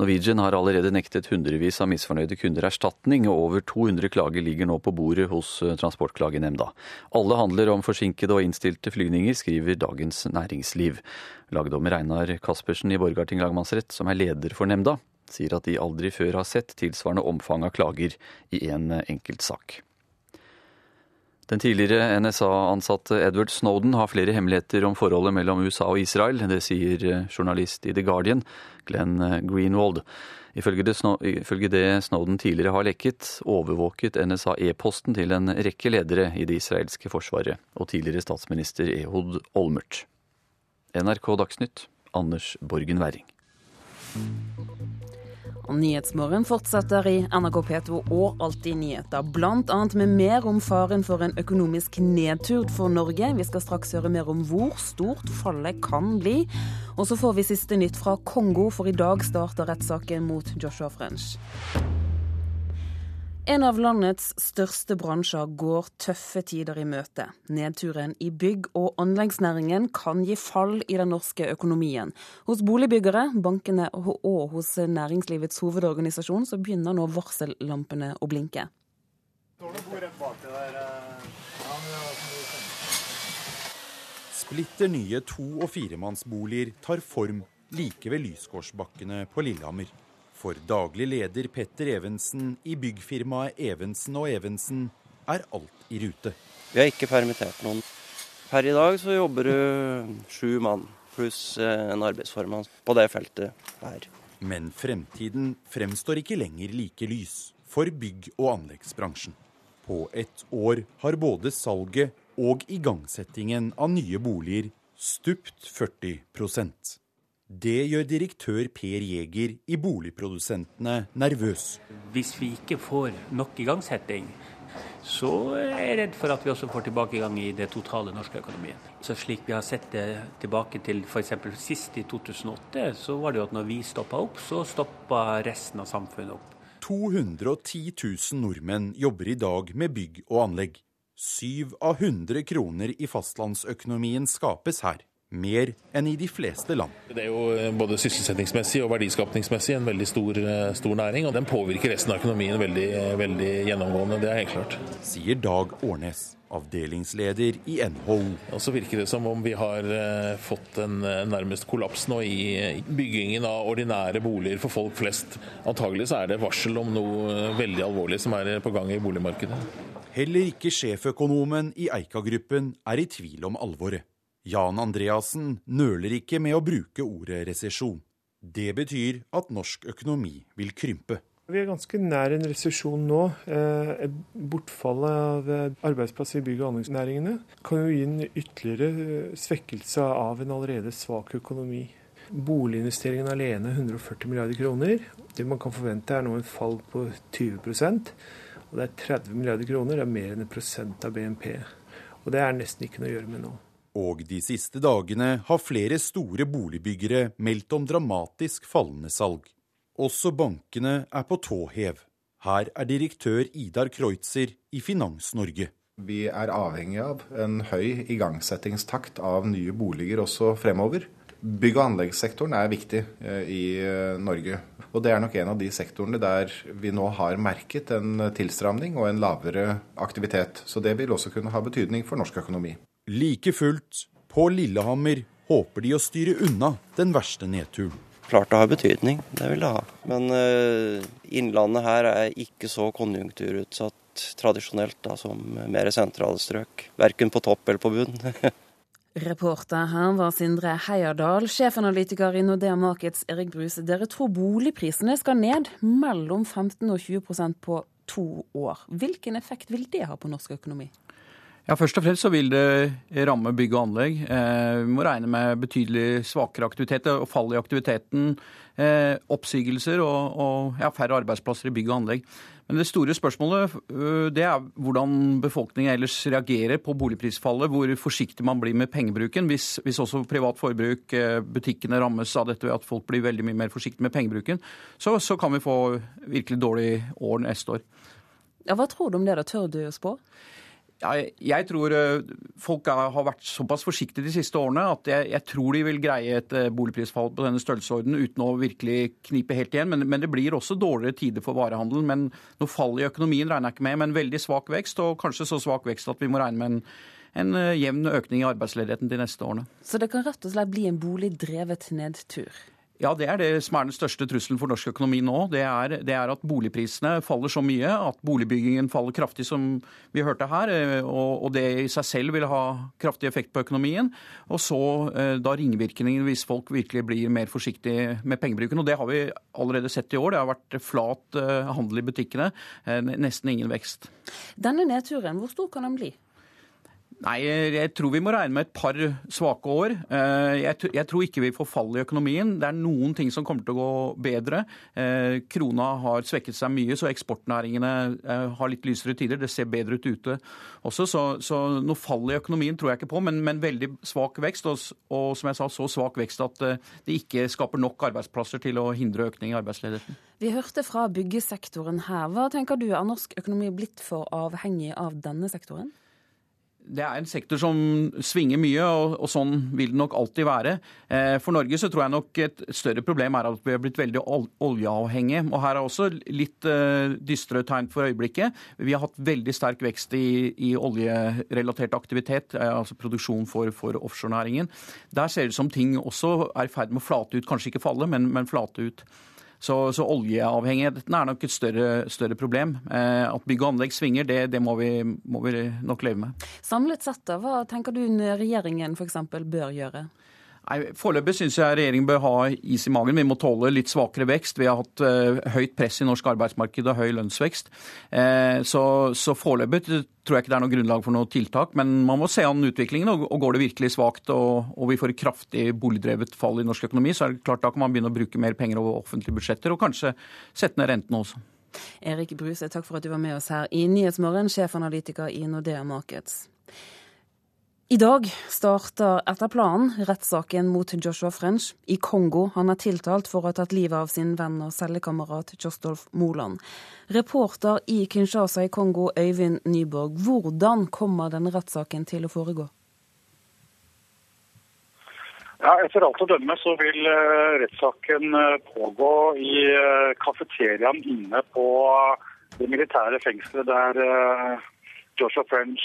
Norwegian har allerede nektet hundrevis av misfornøyde kunder erstatning, og over 200 klager ligger nå på bordet hos Transportklagenemnda. Alle handler om forsinkede og innstilte flygninger, skriver Dagens Næringsliv. Lagdommer Einar Kaspersen i Borgarting lagmannsrett, som er leder for nemnda, sier at de aldri før har sett tilsvarende omfang av klager i en enkeltsak. Den tidligere NSA-ansatte Edward Snowden har flere hemmeligheter om forholdet mellom USA og Israel. Det sier journalist i The Guardian, Glenn Greenwald. Ifølge det, det Snowden tidligere har lekket, overvåket NSA e-posten til en rekke ledere i det israelske forsvaret og tidligere statsminister Ehud Olmert. NRK Dagsnytt, Anders Borgen Werring. Og Nyhetsmorgen fortsetter i NRK P2 og Alltid nyheter, bl.a. med mer om faren for en økonomisk nedtur for Norge. Vi skal straks høre mer om hvor stort fallet kan bli. Og så får vi siste nytt fra Kongo, for i dag starter rettssaken mot Joshua French. En av landets største bransjer går tøffe tider i møte. Nedturen i bygg- og anleggsnæringen kan gi fall i den norske økonomien. Hos boligbyggere, bankene og hos næringslivets hovedorganisasjon så begynner nå varsellampene å blinke. Splitter nye to- og firemannsboliger tar form like ved Lysgårdsbakkene på Lillehammer. For daglig leder Petter Evensen i byggfirmaet Evensen og Evensen er alt i rute. Vi har ikke permittert noen. Per i dag så jobber du sju mann pluss en arbeidsformann på det feltet her. Men fremtiden fremstår ikke lenger like lys for bygg- og anleggsbransjen. På ett år har både salget og igangsettingen av nye boliger stupt 40 det gjør direktør Per Jæger i Boligprodusentene nervøs. Hvis vi ikke får nok igangsetting, så er jeg redd for at vi også får tilbakegang i det totale norske økonomien. Så Slik vi har sett det tilbake til f.eks. sist i 2008, så var det jo at når vi stoppa opp, så stoppa resten av samfunnet opp. 210 000 nordmenn jobber i dag med bygg og anlegg. Syv av 100 kroner i fastlandsøkonomien skapes her mer enn i de fleste land. Det er jo både sysselsettingsmessig og verdiskapningsmessig en veldig stor, stor næring, og den påvirker resten av økonomien veldig, veldig gjennomgående. Det er helt klart. Sier Dag Årnes, avdelingsleder i NHO. Og så virker det som om vi har fått en nærmest kollaps nå i byggingen av ordinære boliger for folk flest. Antagelig så er det varsel om noe veldig alvorlig som er på gang i boligmarkedet. Heller ikke sjeføkonomen i Eika-gruppen er i tvil om alvoret. Jan Andreassen nøler ikke med å bruke ordet resesjon. Det betyr at norsk økonomi vil krympe. Vi er ganske nær en resesjon nå. Eh, bortfallet av eh, arbeidsplasser i bygg- og anleggsnæringene kan jo gi en ytterligere eh, svekkelse av en allerede svak økonomi. Boliginvesteringen alene 140 milliarder kroner. Det man kan forvente er nå en fall på 20% og det er 30 milliarder kroner. Det er mer enn en prosent av BNP. Og det er nesten ikke noe å gjøre med nå. Og de siste dagene har flere store boligbyggere meldt om dramatisk fallende salg. Også bankene er på tå hev. Her er direktør Idar Kreutzer i Finans-Norge. Vi er avhengig av en høy igangsettingstakt av nye boliger også fremover. Bygg- og anleggssektoren er viktig eh, i eh, Norge. Og det er nok en av de sektorene der vi nå har merket en tilstramning og en lavere aktivitet. Så det vil også kunne ha betydning for norsk økonomi. Like fullt, på Lillehammer håper de å styre unna den verste nedturen. Klart det har betydning, det vil det ha. Men uh, Innlandet her er ikke så konjunkturutsatt tradisjonelt da, som mer sentrale strøk. Verken på topp eller på bunn. <laughs> Reporter her var Sindre Heierdal. Sjefanalytiker i Nordea Markets Erik Bruse, dere tror boligprisene skal ned mellom 15 og 20% på to år. Hvilken effekt vil det ha på norsk økonomi? Ja, Først og fremst så vil det ramme bygg og anlegg. Eh, vi må regne med betydelig svakere aktivitet og fall i aktiviteten. Eh, oppsigelser og, og ja, færre arbeidsplasser i bygg og anlegg. Men det store spørsmålet øh, det er hvordan befolkningen ellers reagerer på boligprisfallet. Hvor forsiktig man blir med pengebruken. Hvis, hvis også privat forbruk, eh, butikkene rammes av dette ved at folk blir veldig mye mer forsiktige med pengebruken, så, så kan vi få virkelig dårlig år neste år. Ja, Hva tror du om det? da? Tør du å spå? Jeg tror eh, folk har vært såpass forsiktige de siste årene at jeg, jeg tror de vil greie et eh, boligprisfall på denne størrelsesordenen uten å virkelig knipe helt igjen. Men, men, det blir også dårligere tider for varehandelen. Men noe fall i økonomien regner jeg ikke med, men veldig svak vekst. Og kanskje så svak vekst at vi må regne med en, en eh, jevn økning i arbeidsledigheten de neste årene. Så det kan rett og slett bli en boligdrevet nedtur? Ja, det er det som er den største trusselen for norsk økonomi nå. Det er, det er, at boligprisene faller så mye, at boligbyggingen faller kraftig, som vi hørte her. Eh, og, og det i seg selv vil ha kraftig effekt på økonomien. Og så eh, da ringvirkningen hvis folk virkelig blir mer forsiktige med pengebruken. Og det har vi allerede sett i år. Det har vært flat eh, handel i butikkene. Nesten ingen vekst. Denne nedturen, hvor stor kan den bli? Nei, jeg tror vi må regne med et par svake år. Eh, jeg, tror ikke vi får fall i økonomien. Det er noen ting som kommer til å gå bedre. Eh, krona har svekket seg mye, så eksportnæringene eh, har litt lysere tider. Det ser bedre ut ute også, så, så noe fall i økonomien tror jeg ikke på, men, men veldig svak vekst. Og, og, som jeg sa, så svak vekst at det ikke skaper nok arbeidsplasser til å hindre økning i arbeidsledigheten. Vi hørte fra byggesektoren her. Hva tenker du, er norsk økonomi blitt for avhengig av denne sektoren? Det er en sektor som svinger mye, og, og, sånn vil det nok alltid være. Eh, for Norge så tror jeg nok et større problem er at vi har blitt veldig oljeavhengige. Og her er også litt uh, dystre tegn for øyeblikket. Vi har hatt veldig sterk vekst i, i oljerelatert aktivitet, eh, altså produksjon for, for offshorenæringen. Der ser det ut som ting også er i ferd med å flate ut, kanskje ikke falle, men, men flate ut. Så, så oljeavhengigheten er nok et større, større problem. Eh, at bygg og anlegg svinger, det, det må, vi, må, vi, nok leve med. Samlet sett, da, hva tenker du regjeringen f.eks. bør gjøre? Nei, Foreløpig syns jeg regjeringen bør ha is i magen. Vi må tåle litt svakere vekst. Vi har hatt uh, høyt press i norsk arbeidsmarked og høy lønnsvekst. Uh, så, så foreløpig tror jeg ikke det er noe grunnlag for noe tiltak. Men man må se an utviklingen. Og, og går det virkelig svakt og, og, vi får et kraftig boligdrevet fall i norsk økonomi, så er det klart da kan man begynne å bruke mer penger over offentlige budsjetter, og kanskje sette ned rentene også. Erik Bruse, takk for at du var med oss her i Nyhetsmorgen, sjefanalytiker i Nordea Markets. I dag starter etter planen rettssaken mot Joshua French i Kongo. Han er tiltalt for å ha tatt livet av sin venn og cellekamerat Jostolf Moland. Reporter i Kinshasa i Kongo, Øyvind Nyborg. Hvordan kommer denne rettssaken til å foregå? Ja, Etter alt å dømme så vil uh, rettssaken uh, pågå i uh, kafeteriaen inne på det militære fengselet der Joshua French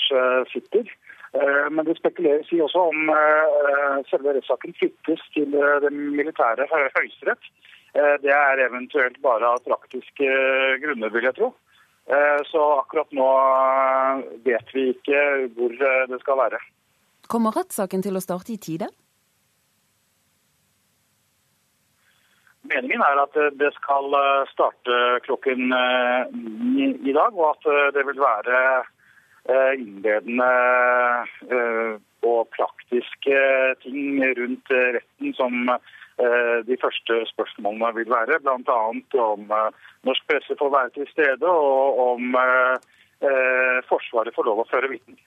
sitter. Eh, men det spekuleres i også om eh, selve rettssaken flyttes til eh, den militære høyesterett. Det er eventuelt bare av praktiske grunner, vil jeg tro. Så akkurat nå vet vi ikke hvor det skal være. Kommer rettssaken til å starte i tide? Meningen er at det skal starte klokken ni i dag, og at det vil være innledende og praktiske ting rundt retten som de første spørsmålene vil være. Bl.a. om norsk presse får være til stede, og om Forsvaret får lov å føre vitner.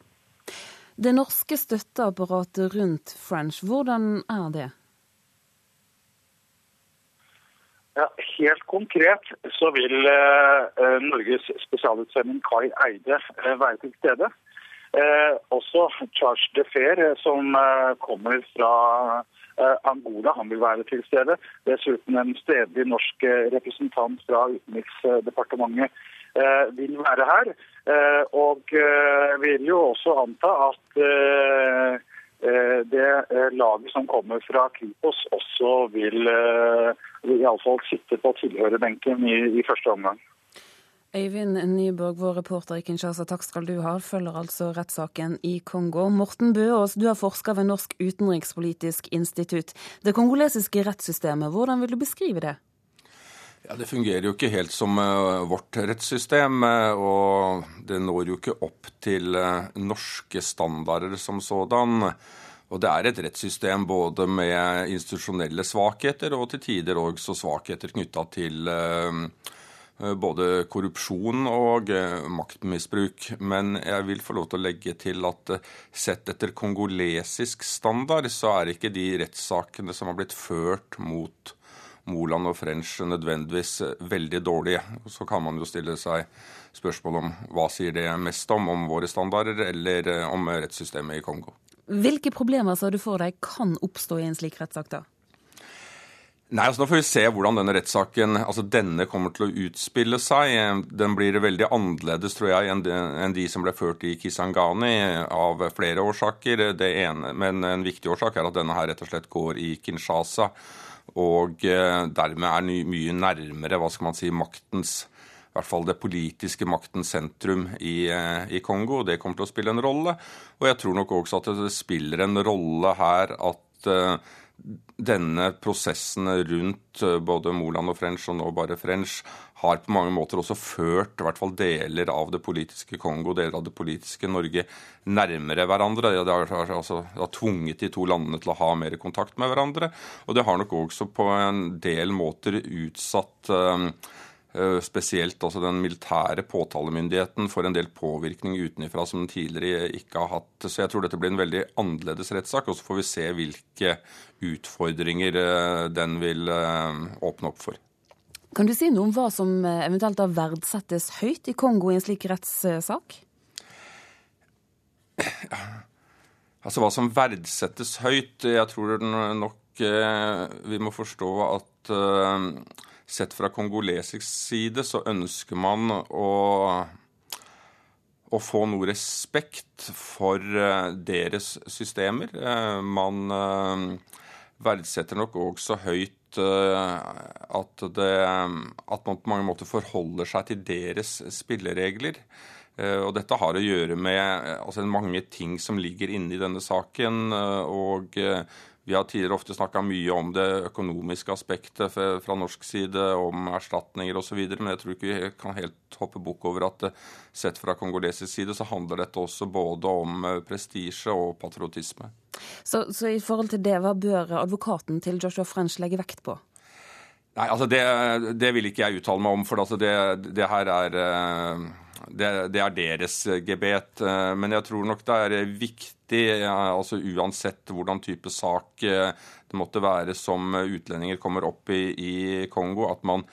Det norske støtteapparatet rundt French, hvordan er det? Ja, helt konkret så vil eh, Norges spesialutsending Kai Eide eh, være til stede. Eh, også Charles de Fer, eh, som eh, kommer fra eh, Angola, han vil være til stede. Dessuten en stedlig norsk representant fra Utenriksdepartementet vil være her. Og vil jo også anta at Eh, det eh, laget som kommer fra Kripos også vil eh, iallfall sitte på tilhørerbenken i, i første omgang. Øyvind Nyborg, vår reporter i Kinshasa, takk skal du ha. Følger altså rettssaken i Kongo. Morten Bøås, du er forsker ved Norsk utenrikspolitisk institutt. Det kongolesiske rettssystemet, hvordan vil du beskrive det? Ja, Det fungerer jo ikke helt som uh, vårt rettssystem. Uh, og det når jo ikke opp til uh, norske standarder som sådan. Og det er et rettssystem både med institusjonelle svakheter og til tider også svakheter knytta til både korrupsjon og maktmisbruk. Men jeg vil få lov til å legge til at sett etter kongolesisk standard, så er ikke de rettssakene som har blitt ført mot Moland og French nødvendigvis veldig dårlige. Så kan man jo stille seg spørsmål om hva sier det mest om, om våre standarder eller eh, om rettssystemet i Kongo. Hvilke problemer sa du for deg kan oppstå i en slik rettssak, da? Nei, altså Nå får vi se hvordan denne rettssaken altså denne kommer til å utspille seg. Den blir veldig annerledes tror jeg, enn de som ble ført i Kisangani, av flere årsaker. Det ene, Men en viktig årsak er at denne her rett og slett går i Kinshasa og eh, dermed er mye nærmere hva skal man si, maktens i hvert fall det politiske maktens sentrum i, eh, i, Kongo. Det kommer til å spille en rolle. Og jeg tror nok også at det spiller en rolle her at uh, denne prosessen rundt både Moland og French, og nå bare French, har på mange måter også ført i hvert fall deler av det politiske Kongo, deler av det politiske Norge, nærmere hverandre. Det har, altså, det har tvunget de to landene til å ha mer kontakt med hverandre. Og det har nok også på en del måter utsatt uh, Spesielt også den militære påtalemyndigheten får en del påvirkning utenfra som den tidligere ikke har hatt. Så jeg tror dette blir en veldig annerledes rettssak. Og så får vi se hvilke utfordringer den vil åpne opp for. Kan du si noe om hva som eh, eventuelt da verdsettes høyt i Kongo i en slik rettssak? <clears throat> Altså hva som verdsettes høyt Jeg tror nok eh, vi må forstå at eh, sett fra kongolesisk side så ønsker man å, å få noe respekt for deres systemer. Man verdsetter nok også høyt Eh, at, det, at man på mange måter forholder seg til deres spilleregler. Eh, og dette har å gjøre med altså, mange ting som ligger inne i denne saken. Eh, og vi har tidligere ofte snakka mye om det økonomiske aspektet fra norsk side, om erstatninger osv., men jeg tror ikke vi kan helt hoppe bukk over at sett fra kongolesisk side så handler dette også både om prestisje og patriotisme. Så, så, i forhold til det, hva bør advokaten til Joshua French legge vekt på? Nei, altså det, det vil ikke jeg uttale meg om, for altså det, det her er det, det, er deres gebet. Men jeg tror nok det er viktig, altså uansett hvordan type sak det måtte være som utlendinger kommer opp i, i Kongo, at man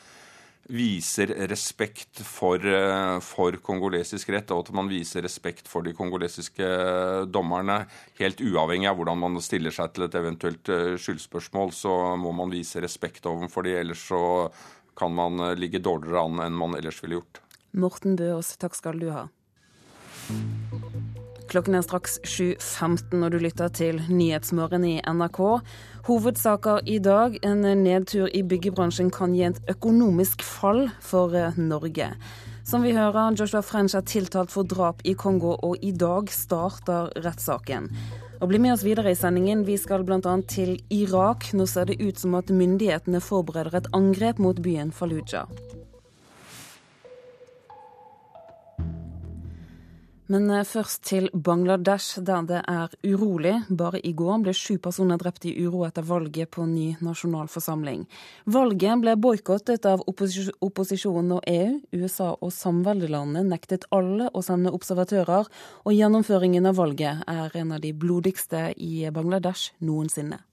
viser respekt for, eh, for, kongolesisk rett, og at man viser respekt for de kongolesiske dommerne. Helt uavhengig av hvordan man stiller seg til et eventuelt eh, skyldspørsmål, så må man vise respekt overfor de, ellers så kan man eh, ligge dårligere an enn man ellers ville gjort. Morten Bøås, takk skal du ha. Klokken er straks 7.15 når du lytter til Nyhetsmorgen i NRK. Hovedsaker i dag. En nedtur i byggebransjen kan gi et økonomisk fall for eh, Norge. Som vi hører, Joshua French er tiltalt for drap i Kongo, og i dag starter rettssaken. Og bli med oss videre i sendingen. Vi skal bl.a. til Irak. Nå ser det ut som at myndighetene forbereder et angrep mot byen Fallujah. Men eh, først til Bangladesh, der det er urolig. Bare i går ble sju personer drept i uro etter valget på ny nasjonalforsamling. Valget ble boikottet av opposisjonen og EU. USA og samveldelandene nektet alle å sende observatører, og gjennomføringen av valget er en av de blodigste i Bangladesh noensinne.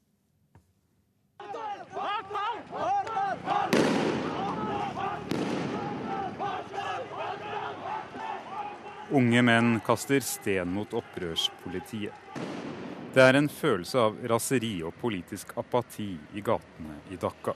Unge menn kaster sten mot opprørspolitiet. Det er en følelse av raseri og politisk apati i gatene i Dhaka.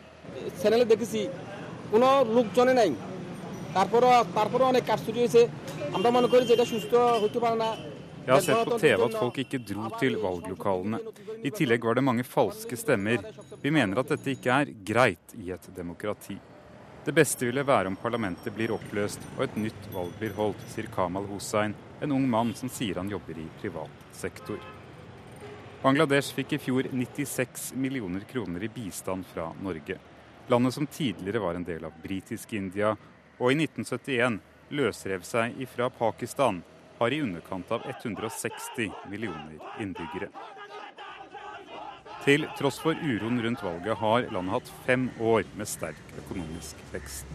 Jeg har sett på TV at folk ikke dro til valglokalene. I tillegg var det mange falske stemmer. Vi mener at dette ikke er greit i et demokrati. Det beste ville være om parlamentet blir oppløst og et nytt valg blir holdt, sier Kamal Hussain, en ung mann som sier han jobber i privat sektor. Bangladesh fikk i fjor 96 millioner kroner i bistand fra Norge. Landet som tidligere var en del av britisk India, og i 1971 løsrev seg ifra Pakistan, har i underkant av 160 millioner innbyggere. Til tross for uroen rundt valget har landet hatt fem år med sterk økonomisk vekst.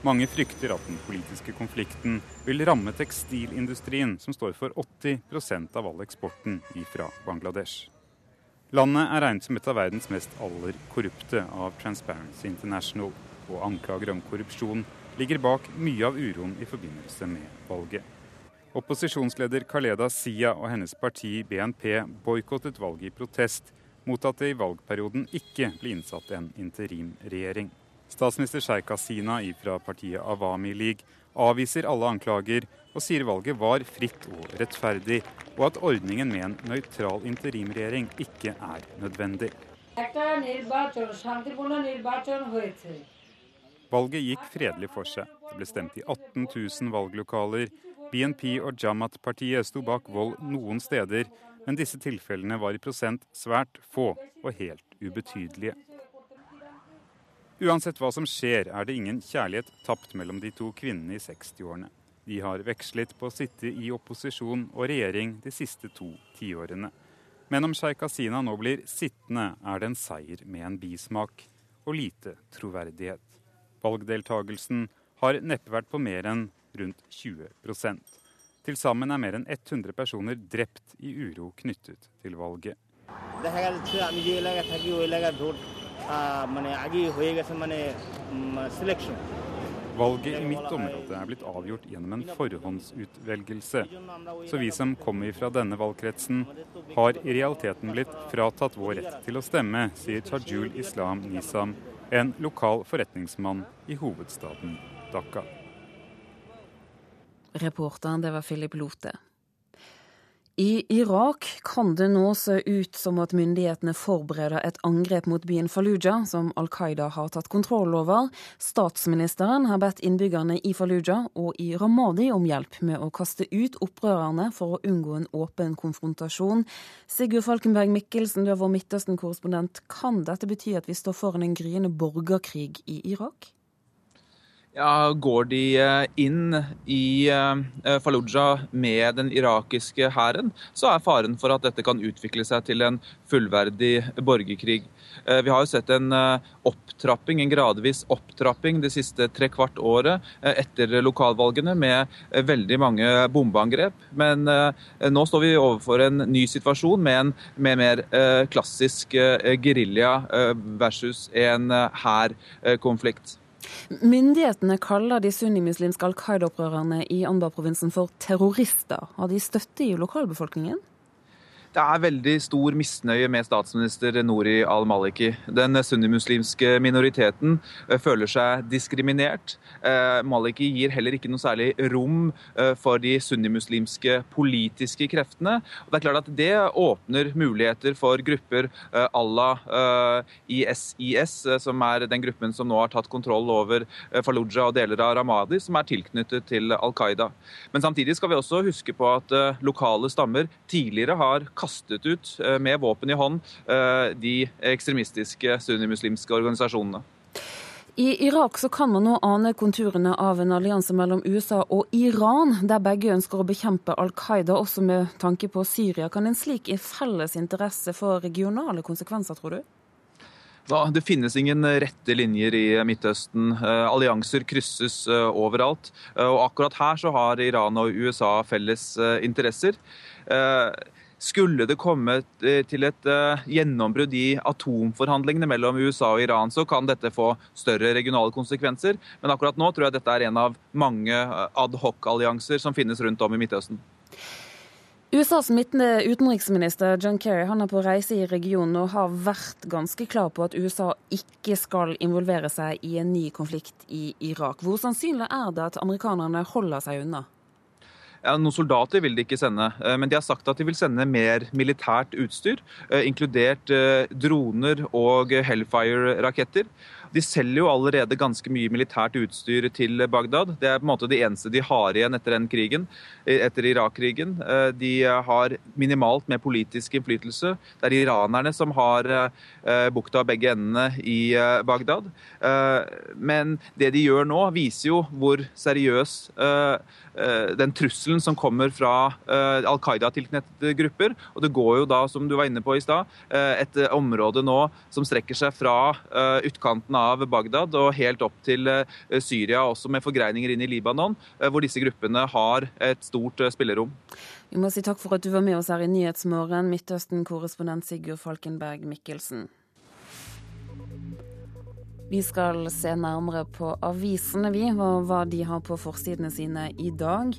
Mange frykter at den politiske konflikten vil ramme tekstilindustrien, som står for 80 av all eksporten fra Bangladesh. Landet er regnet som et av verdens mest aller korrupte av Transparency International, og anklager om korrupsjon ligger bak mye av uroen i forbindelse med valget. Opposisjonsleder Khaleda Sia og hennes parti BNP boikottet valget i protest mot at det i valgperioden ikke ble innsatt en interimregjering. Statsminister Sheikh Hasina fra partiet Awami League avviser alle anklager og sier valget var fritt og rettferdig, og at ordningen med en nøytral interimregjering ikke er nødvendig. Valget gikk fredelig for seg. Det ble stemt i 18 000 valglokaler. BNP og Jamat-partiet sto bak vold noen steder, men disse tilfellene var i prosent svært få og helt ubetydelige. Uansett hva som skjer, er det ingen kjærlighet tapt mellom de to kvinnene i 60-årene. De har vekslet på å sitte i opposisjon og regjering de siste to tiårene. Men om Sheikh Hasina nå blir sittende, er det en seier med en bismak og lite troverdighet. Valgdeltagelsen har neppe vært på mer enn rundt 20 til sammen er mer enn 100 personer drept i uro knyttet til valget. Valget i mitt område er blitt avgjort gjennom en forhåndsutvelgelse. Så vi som kommer fra denne valgkretsen, har i realiteten blitt fratatt vår rett til å stemme, sier Tajul Islam Nisam, en lokal forretningsmann i hovedstaden Dhaka. Reporteren, det var Philip Lote. I Irak kan det nå se ut som at myndighetene forbereder et angrep mot byen Fallujah, som Al Qaida har tatt kontroll over. Statsministeren har bedt innbyggerne i Fallujah og i Ramadi om hjelp med å kaste ut opprørerne for å unngå en åpen konfrontasjon. Sigurd Falkenberg Mikkelsen, du er vår Midtøsten-korrespondent. Kan dette bety at vi står foran en gryende borgerkrig i Irak? Ja, Går de eh, inn i eh, Fallujah med den irakiske hæren, så er faren for at dette kan utvikle seg til en fullverdig borgerkrig. Eh, vi har jo sett en opptrapping, en gradvis opptrapping det siste trekvart året etter lokalvalgene, med veldig mange bombeangrep. Men nå står vi overfor en ny situasjon med en med mer klassisk gerilja versus en hærkonflikt. Myndighetene kaller de sunnimuslimske Al Qaida-opprørerne i Anbar-provinsen for terrorister. Har de støtte i lokalbefolkningen? Det er veldig stor misnøye med statsminister Nouri al-Maliki. Den sunnimuslimske minoriteten eh, føler seg diskriminert. Eh, Maliki gir heller ikke noe særlig rom eh, for de sunnimuslimske politiske kreftene. Det er klart at det åpner muligheter for grupper à la ISIS, som er den gruppen som nå har tatt kontroll over Fallujah og deler av Ramadi, som er tilknyttet til Al Qaida. Men samtidig skal vi også huske på at lokale stammer tidligere har kastet ut med våpen i hånd de ekstremistiske sunnimuslimske organisasjonene. I Irak så kan man nå ane konturene av en allianse mellom USA og Iran, der begge ønsker å bekjempe Al Qaida, også med tanke på Syria. Kan en slik felles interesse få regionale konsekvenser, tror du? Ja, det finnes ingen rette linjer i Midtøsten. Eh, allianser krysses eh, overalt. Eh, og akkurat her så har Iran og USA felles interesser. Skulle det komme til et gjennombrudd i atomforhandlingene mellom USA og Iran, så kan dette få større regionale konsekvenser. Men akkurat nå tror jeg dette er en av mange adhoc-allianser som finnes rundt om i Midtøsten. USAs utenriksminister John Kerry han er på reise i regionen og har vært ganske klar på at USA ikke skal involvere seg i en ny konflikt i Irak. Hvor sannsynlig er det at amerikanerne holder seg unna? Ja, noen soldater vil de ikke sende, eh, men de har sagt at de vil sende mer militært utstyr, eh, inkludert eh, droner og Hellfire-raketter. De selger jo allerede ganske mye militært utstyr til Bagdad. Det er på en måte det eneste de har igjen etter den krigen, eh, etter Irak-krigen. Eh, de har minimalt med politisk innflytelse. Det er iranerne som har eh, bukta begge endene i Bagdad. Men det de gjør nå, viser jo hvor seriøs den trusselen som kommer fra Al Qaida-tilknyttede grupper. Og det går jo da, som du var inne på i stad, et område nå som strekker seg fra utkanten av Bagdad og helt opp til eh, Syria, også med forgreininger inn i Libanon, eh, hvor disse gruppene har et stort eh, spillerom. Vi må si takk for at du var med oss her i Nyhetsmorgen, Midtøsten-korrespondent Sigurd Falkenberg Mikkelsen. Vi skal se nærmere på avisene, vi, og hva de har på forsidene sine i dag.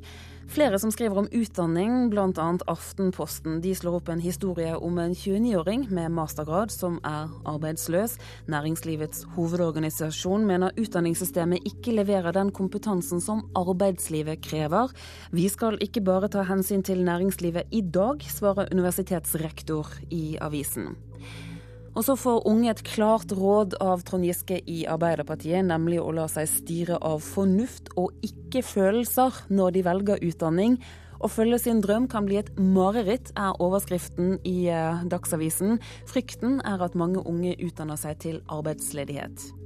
Flere som skriver om utdanning, bl.a. Aftenposten. De slår opp en historie om en 29-åring med mastergrad som er arbeidsløs. Næringslivets hovedorganisasjon mener utdanningssystemet ikke leverer den kompetansen som arbeidslivet krever. Vi skal ikke bare ta hensyn til næringslivet i dag, svarer universitetsrektor i avisen. Og så får unge et klart råd av Trond Giske i Arbeiderpartiet, nemlig å la seg styre av fornuft og ikke følelser når de velger utdanning. Å følge sin drøm kan bli et mareritt, er overskriften i eh, Dagsavisen. Frykten er at mange unge utdanner seg til arbeidsledighet.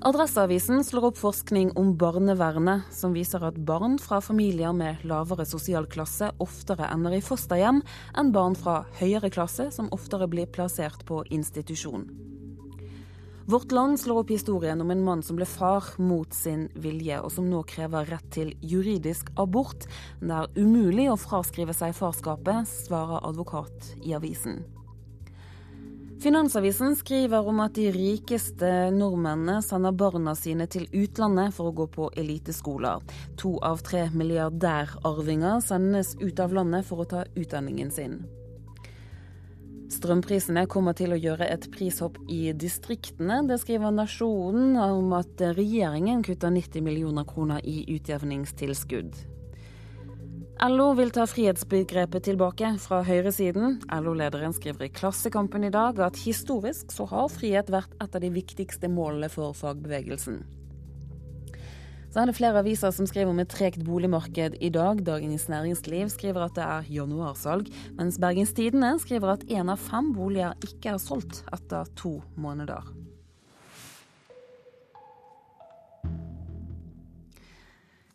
Adresseavisen slår opp forskning om barnevernet, som viser at barn fra familier med lavere sosial klasse oftere ender i fosterhjem enn barn fra høyere klasse, som oftere blir plassert på institusjon. Vårt Land slår opp historien om en mann som ble far mot sin vilje, og som nå krever rett til juridisk abort. Det er umulig å fraskrive seg farskapet, svarer advokat i avisen. Finansavisen skriver om at de rikeste nordmennene sender barna sine til utlandet for å gå på eliteskoler. To av tre milliardærarvinger sendes ut av landet for å ta utdanningen sin. Strømprisene kommer til å gjøre et prishopp i distriktene. Det skriver Nasjonen om at regjeringen kutter 90 millioner kroner i utjevningstilskudd. LO vil ta frihetsbegrepet tilbake fra høyresiden. LO-lederen skriver i Klassekampen i dag at historisk så har frihet vært et av de viktigste målene for fagbevegelsen. Så er det flere aviser som skriver om et tregt boligmarked i dag. Dagens Næringsliv skriver at det er januarsalg, mens Bergens Tidende skriver at én av fem boliger ikke er solgt etter to måneder.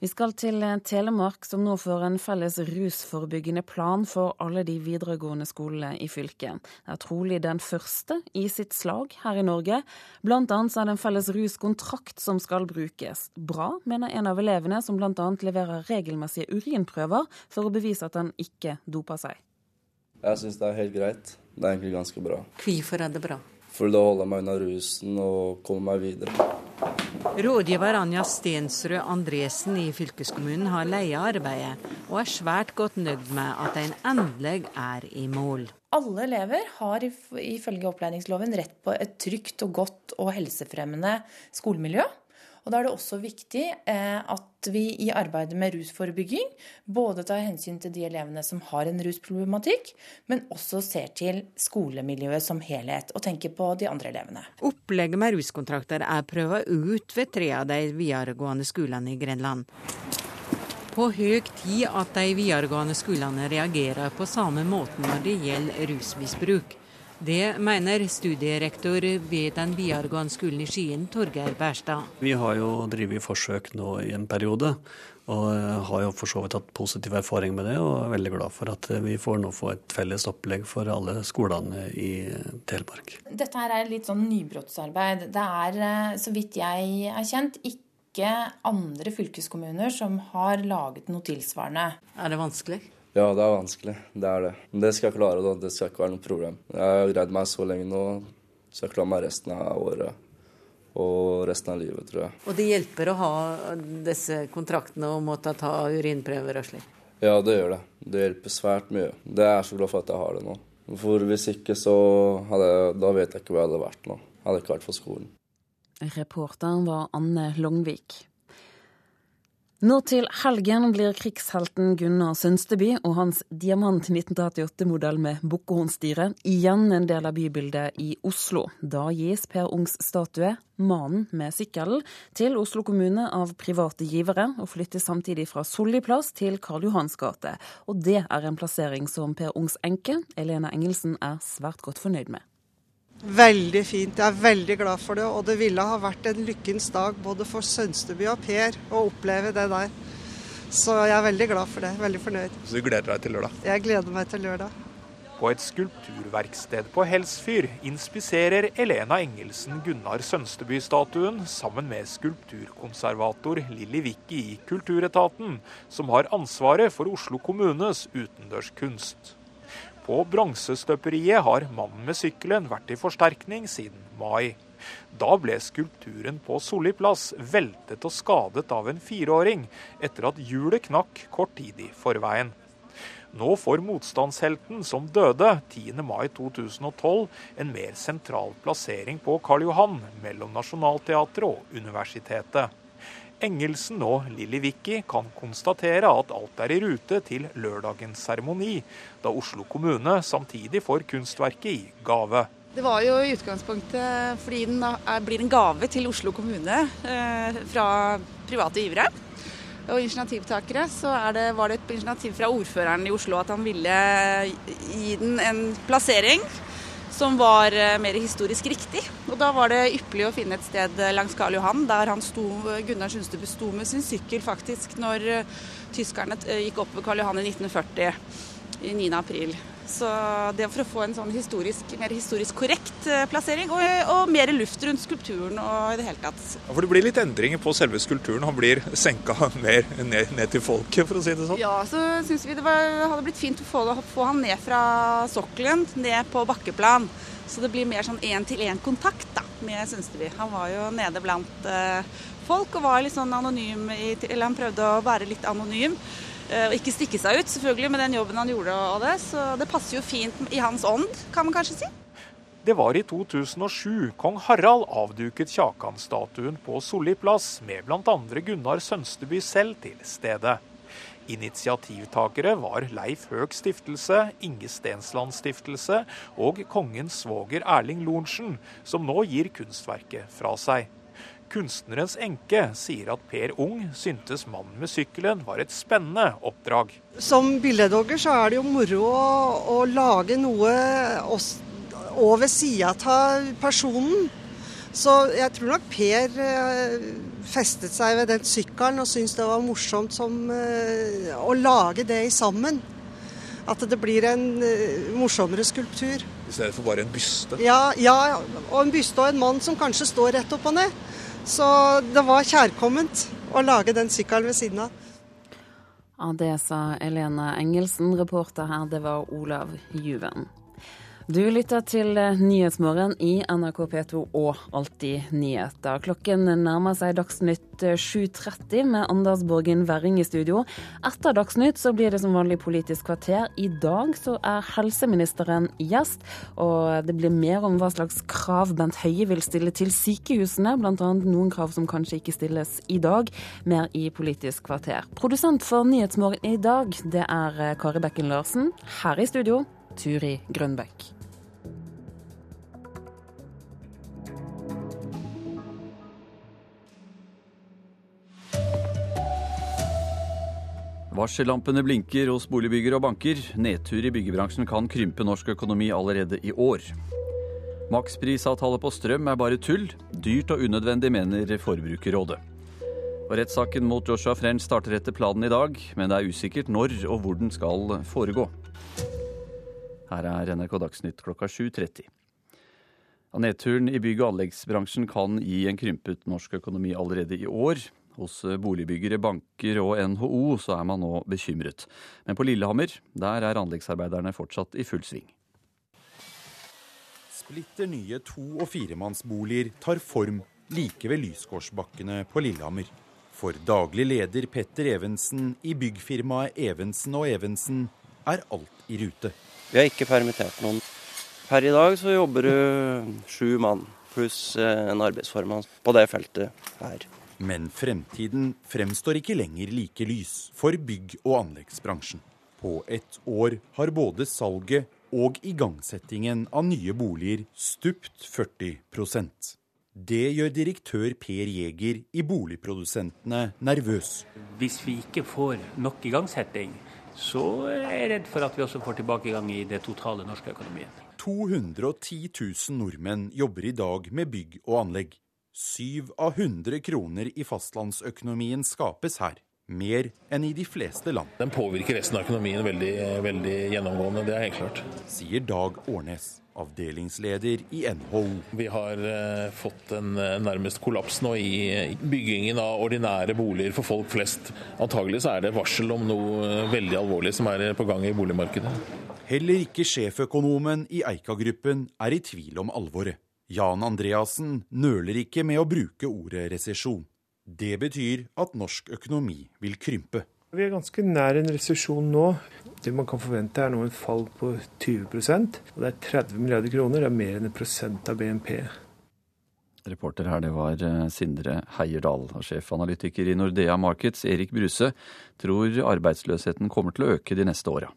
Vi skal til eh, Telemark, som nå får en felles rusforebyggende plan for alle de videregående skolene i fylket. Det er trolig den første i sitt slag her i Norge. Blant annet er det en felles ruskontrakt som skal brukes. Bra, mener en av elevene, som bl.a. leverer regelmessige urinprøver for å bevise at han ikke doper seg. Jeg syns det er helt greit. Det er egentlig ganske bra. Hvorfor er det bra? For da holder jeg meg unna rusen og kommer meg videre. Rådgiver Anja Stensrud Andresen i fylkeskommunen har leia arbeidet, og er svært godt nøyd med at en endelig er i mål. Alle elever har ifølge opplæringsloven rett på et trygt og godt og helsefremmende skolemiljø. Og Da er det også viktig eh, at vi i arbeidet med rusforebygging både tar hensyn til de elevene som har en rusproblematikk, men også ser til skolemiljøet som helhet, og tenker på de andre elevene. Opplegget med ruskontrakter er prøva ut ved tre av de videregående skolene i Grenland. på høy tid at de videregående skolene reagerer på samme måte når det gjelder rusmisbruk. Det mener studierektor ved den videregående skolen i Skien, Torgeir Bærstad. Vi har jo drevet forsøk nå i en periode, og har jo for så vidt hatt positiv erfaring med det. Og er veldig glad for at vi får nå få et felles opplegg for alle skolene i Telemark. Dette her er litt sånn nybrottsarbeid. Det er, eh, så vidt jeg er kjent, ikke andre fylkeskommuner som har laget noe tilsvarende. Er det vanskelig? Ja, det er vanskelig. Det er det. Men det skal jeg klare. da. Det skal ikke være noe problem. Jeg har greid meg så lenge nå, så jeg klarer meg resten av året. Og resten av livet, tror jeg. Og det hjelper å ha disse kontraktene og måtte ta urinprøver og slik? Ja, det gjør det. Det hjelper svært mye. Det er jeg så glad for at jeg har det nå. For hvis ikke, så hadde jeg, da vet jeg ikke hvor jeg hadde vært nå. Jeg hadde ikke vært for skolen. Reporteren var Anne Longvik. Nå til helgen blir krigshelten Gunnar Sønsteby og hans Diamant 1938-modell med bukkehornstyre igjen en del av bybildet i Oslo. Da gis Per Ungs statue, 'Mannen med sykkelen', til Oslo kommune av private givere, og flyttes samtidig fra Solli plass til Karl Johans gate. Og det er en plassering som Per Ungs enke, Elena Engelsen, er svært godt fornøyd med. Veldig fint. Jeg er veldig glad for det. Og det ville ha vært en lykkens dag både for Sønsteby og Per å oppleve det der. Så jeg er veldig glad for det. Veldig fornøyd. Så du gleder deg til lørdag? Jeg gleder meg til lørdag. På et skulpturverksted på Helsfyr inspiserer Elena Engelsen Gunnar Sønsteby-statuen sammen med skulpturkonservator Lilly Wicki i Kulturetaten, som har ansvaret for Oslo kommunes utendørskunst. På bronsestøperiet har mannen med sykkelen vært i forsterkning siden mai. Da ble skulpturen på Solli plass veltet og skadet av en fireåring etter at hjulet knakk kort tid i forveien. Nå får motstandshelten som døde 10. mai 2012 en mer sentral plassering på Karl Johan mellom Nationaltheatret og universitetet. Engelsen og Lilly Vicky kan konstatere at alt er i rute til lørdagens seremoni, da Oslo kommune samtidig får kunstverket i gave. Det var jo i utgangspunktet fordi den blir en gave til Oslo kommune eh, fra private givere og initiativtakere. Så det, var det et initiativ fra ordføreren i Oslo at han ville gi den en plassering som var eh, mer historisk riktig. Og da var det ypperlig å finne et sted langs Karl Johan, der han sto, Gunnar Sundstebø sto med sin sykkel faktisk når eh, tyskerne eh, gikk opp ved Karl Johan i 1940, i 9. april. Så det for å få en sånn historisk, mer historisk korrekt plassering, og, og, mer luft rundt skulpturen og i det hele tatt. Ja, for det blir litt endringer på selve skulpturen. Han blir senka <laughs> mer ned, ned til folket, for å si det sånn? Ja, så syns vi det var, hadde blitt fint å få, få han ned fra sokkelen, ned på bakkeplan. Så det blir mer sånn én-til-én-kontakt da, med Sønsteby. Han var jo nede blant eh, folk og var litt sånn anonym, i, eller han prøvde å være litt anonym. Uh, og ikke stikke seg ut, selvfølgelig, med den jobben han gjorde og det. Så det passer jo fint i hans ånd, kan man kanskje si. Det var i 2007 kong Harald avduket Kjakan-statuen på Solli plass, med bl.a. Gunnar Sønsteby selv til stede. Initiativtakere var Leif Høeg stiftelse, Inge Stensland stiftelse og kongens svoger Erling Lorentzen, som nå gir kunstverket fra seg. Kunstnerens enke sier at Per Ung syntes 'Mannen med sykkelen' var et spennende oppdrag. Som billedhogger så er det jo moro å, å lage noe over sida av personen. Så jeg tror nok Per eh, festet seg ved den sykkelen og syntes det var morsomt som, eh, å lage det sammen. At det blir en eh, morsommere skulptur. I stedet for bare en byste? Ja, ja, og en byste og en mann som kanskje står rett opp og ned. Så det var kjærkomment å lage den sykkelen ved siden av. Ja, det sa Elene Engelsen. Reporter her, det var Olav Juven. Du lytter til Nyhetsmorgen i NRK P2 og Alltid nyheter. Klokken nærmer seg Dagsnytt 7.30 med Anders Borgen Werring i studio. Etter Dagsnytt så blir det som vanlig Politisk kvarter. I dag så er helseministeren gjest, og det blir mer om hva slags krav Bent Høie vil stille til sykehusene, bl.a. noen krav som kanskje ikke stilles i dag. Mer i Politisk kvarter. Produsent for Nyhetsmorgen i dag, det er Kari Bekken Larsen. Her i studio, Turi Grønbekk. Varsellampene blinker hos boligbyggere og banker. Nedtur i byggebransjen kan krympe norsk økonomi allerede i år. Maksprisavtale på strøm er bare tull. Dyrt og unødvendig, mener Forbrukerrådet. Og Rettssaken mot Joshua French starter etter planen i dag, men det er usikkert når og hvor den skal foregå. Her er NRK Dagsnytt klokka 7.30. Nedturen i bygg- og anleggsbransjen kan gi en krympet norsk økonomi allerede i år. Hos boligbyggere, banker og NHO så er man nå bekymret. Men på Lillehammer, der er anleggsarbeiderne fortsatt i full sving. Splitter nye to- og firemannsboliger tar form like ved Lysgårdsbakkene på Lillehammer. For daglig leder Petter Evensen i byggfirmaet Evensen og Evensen er alt i rute. Vi har ikke permittert noen. Per i dag så jobber du sju mann pluss en arbeidsformann på det feltet her. Men fremtiden fremstår ikke lenger like lys for bygg- og anleggsbransjen. På ett år har både salget og igangsettingen av nye boliger stupt 40% Det gjør direktør Per Jæger i Boligprodusentene nervøs. Hvis vi ikke får nok igangsetting, så er jeg redd for at vi også får tilbakegang i det totale norske økonomien. 210 000 nordmenn jobber i dag med bygg og anlegg. Syv av 100 kroner i fastlandsøkonomien skapes her. Mer enn i de fleste land. Den påvirker resten av økonomien veldig, veldig gjennomgående, det er helt klart. Sier Dag Årnes, avdelingsleder i NHO. Vi har eh, fått en nærmest kollaps nå i byggingen av ordinære boliger for folk flest. Antagelig så er det varsel om noe veldig alvorlig som er på gang i boligmarkedet. Heller ikke sjeføkonomen i Eika-gruppen er i tvil om alvoret. Jan Andreassen nøler ikke med å bruke ordet resesjon. Det betyr at norsk økonomi vil krympe. Vi er ganske nær en resesjon nå. Det man kan forvente er nå en fall på 20% og Det er 30 milliarder kroner, det er mer enn en prosent av BNP. Reporter her, det var Sindre Heierdal. Og sjefanalytiker i Nordea Markets, Erik Bruse, tror arbeidsløsheten kommer til å øke de neste åra.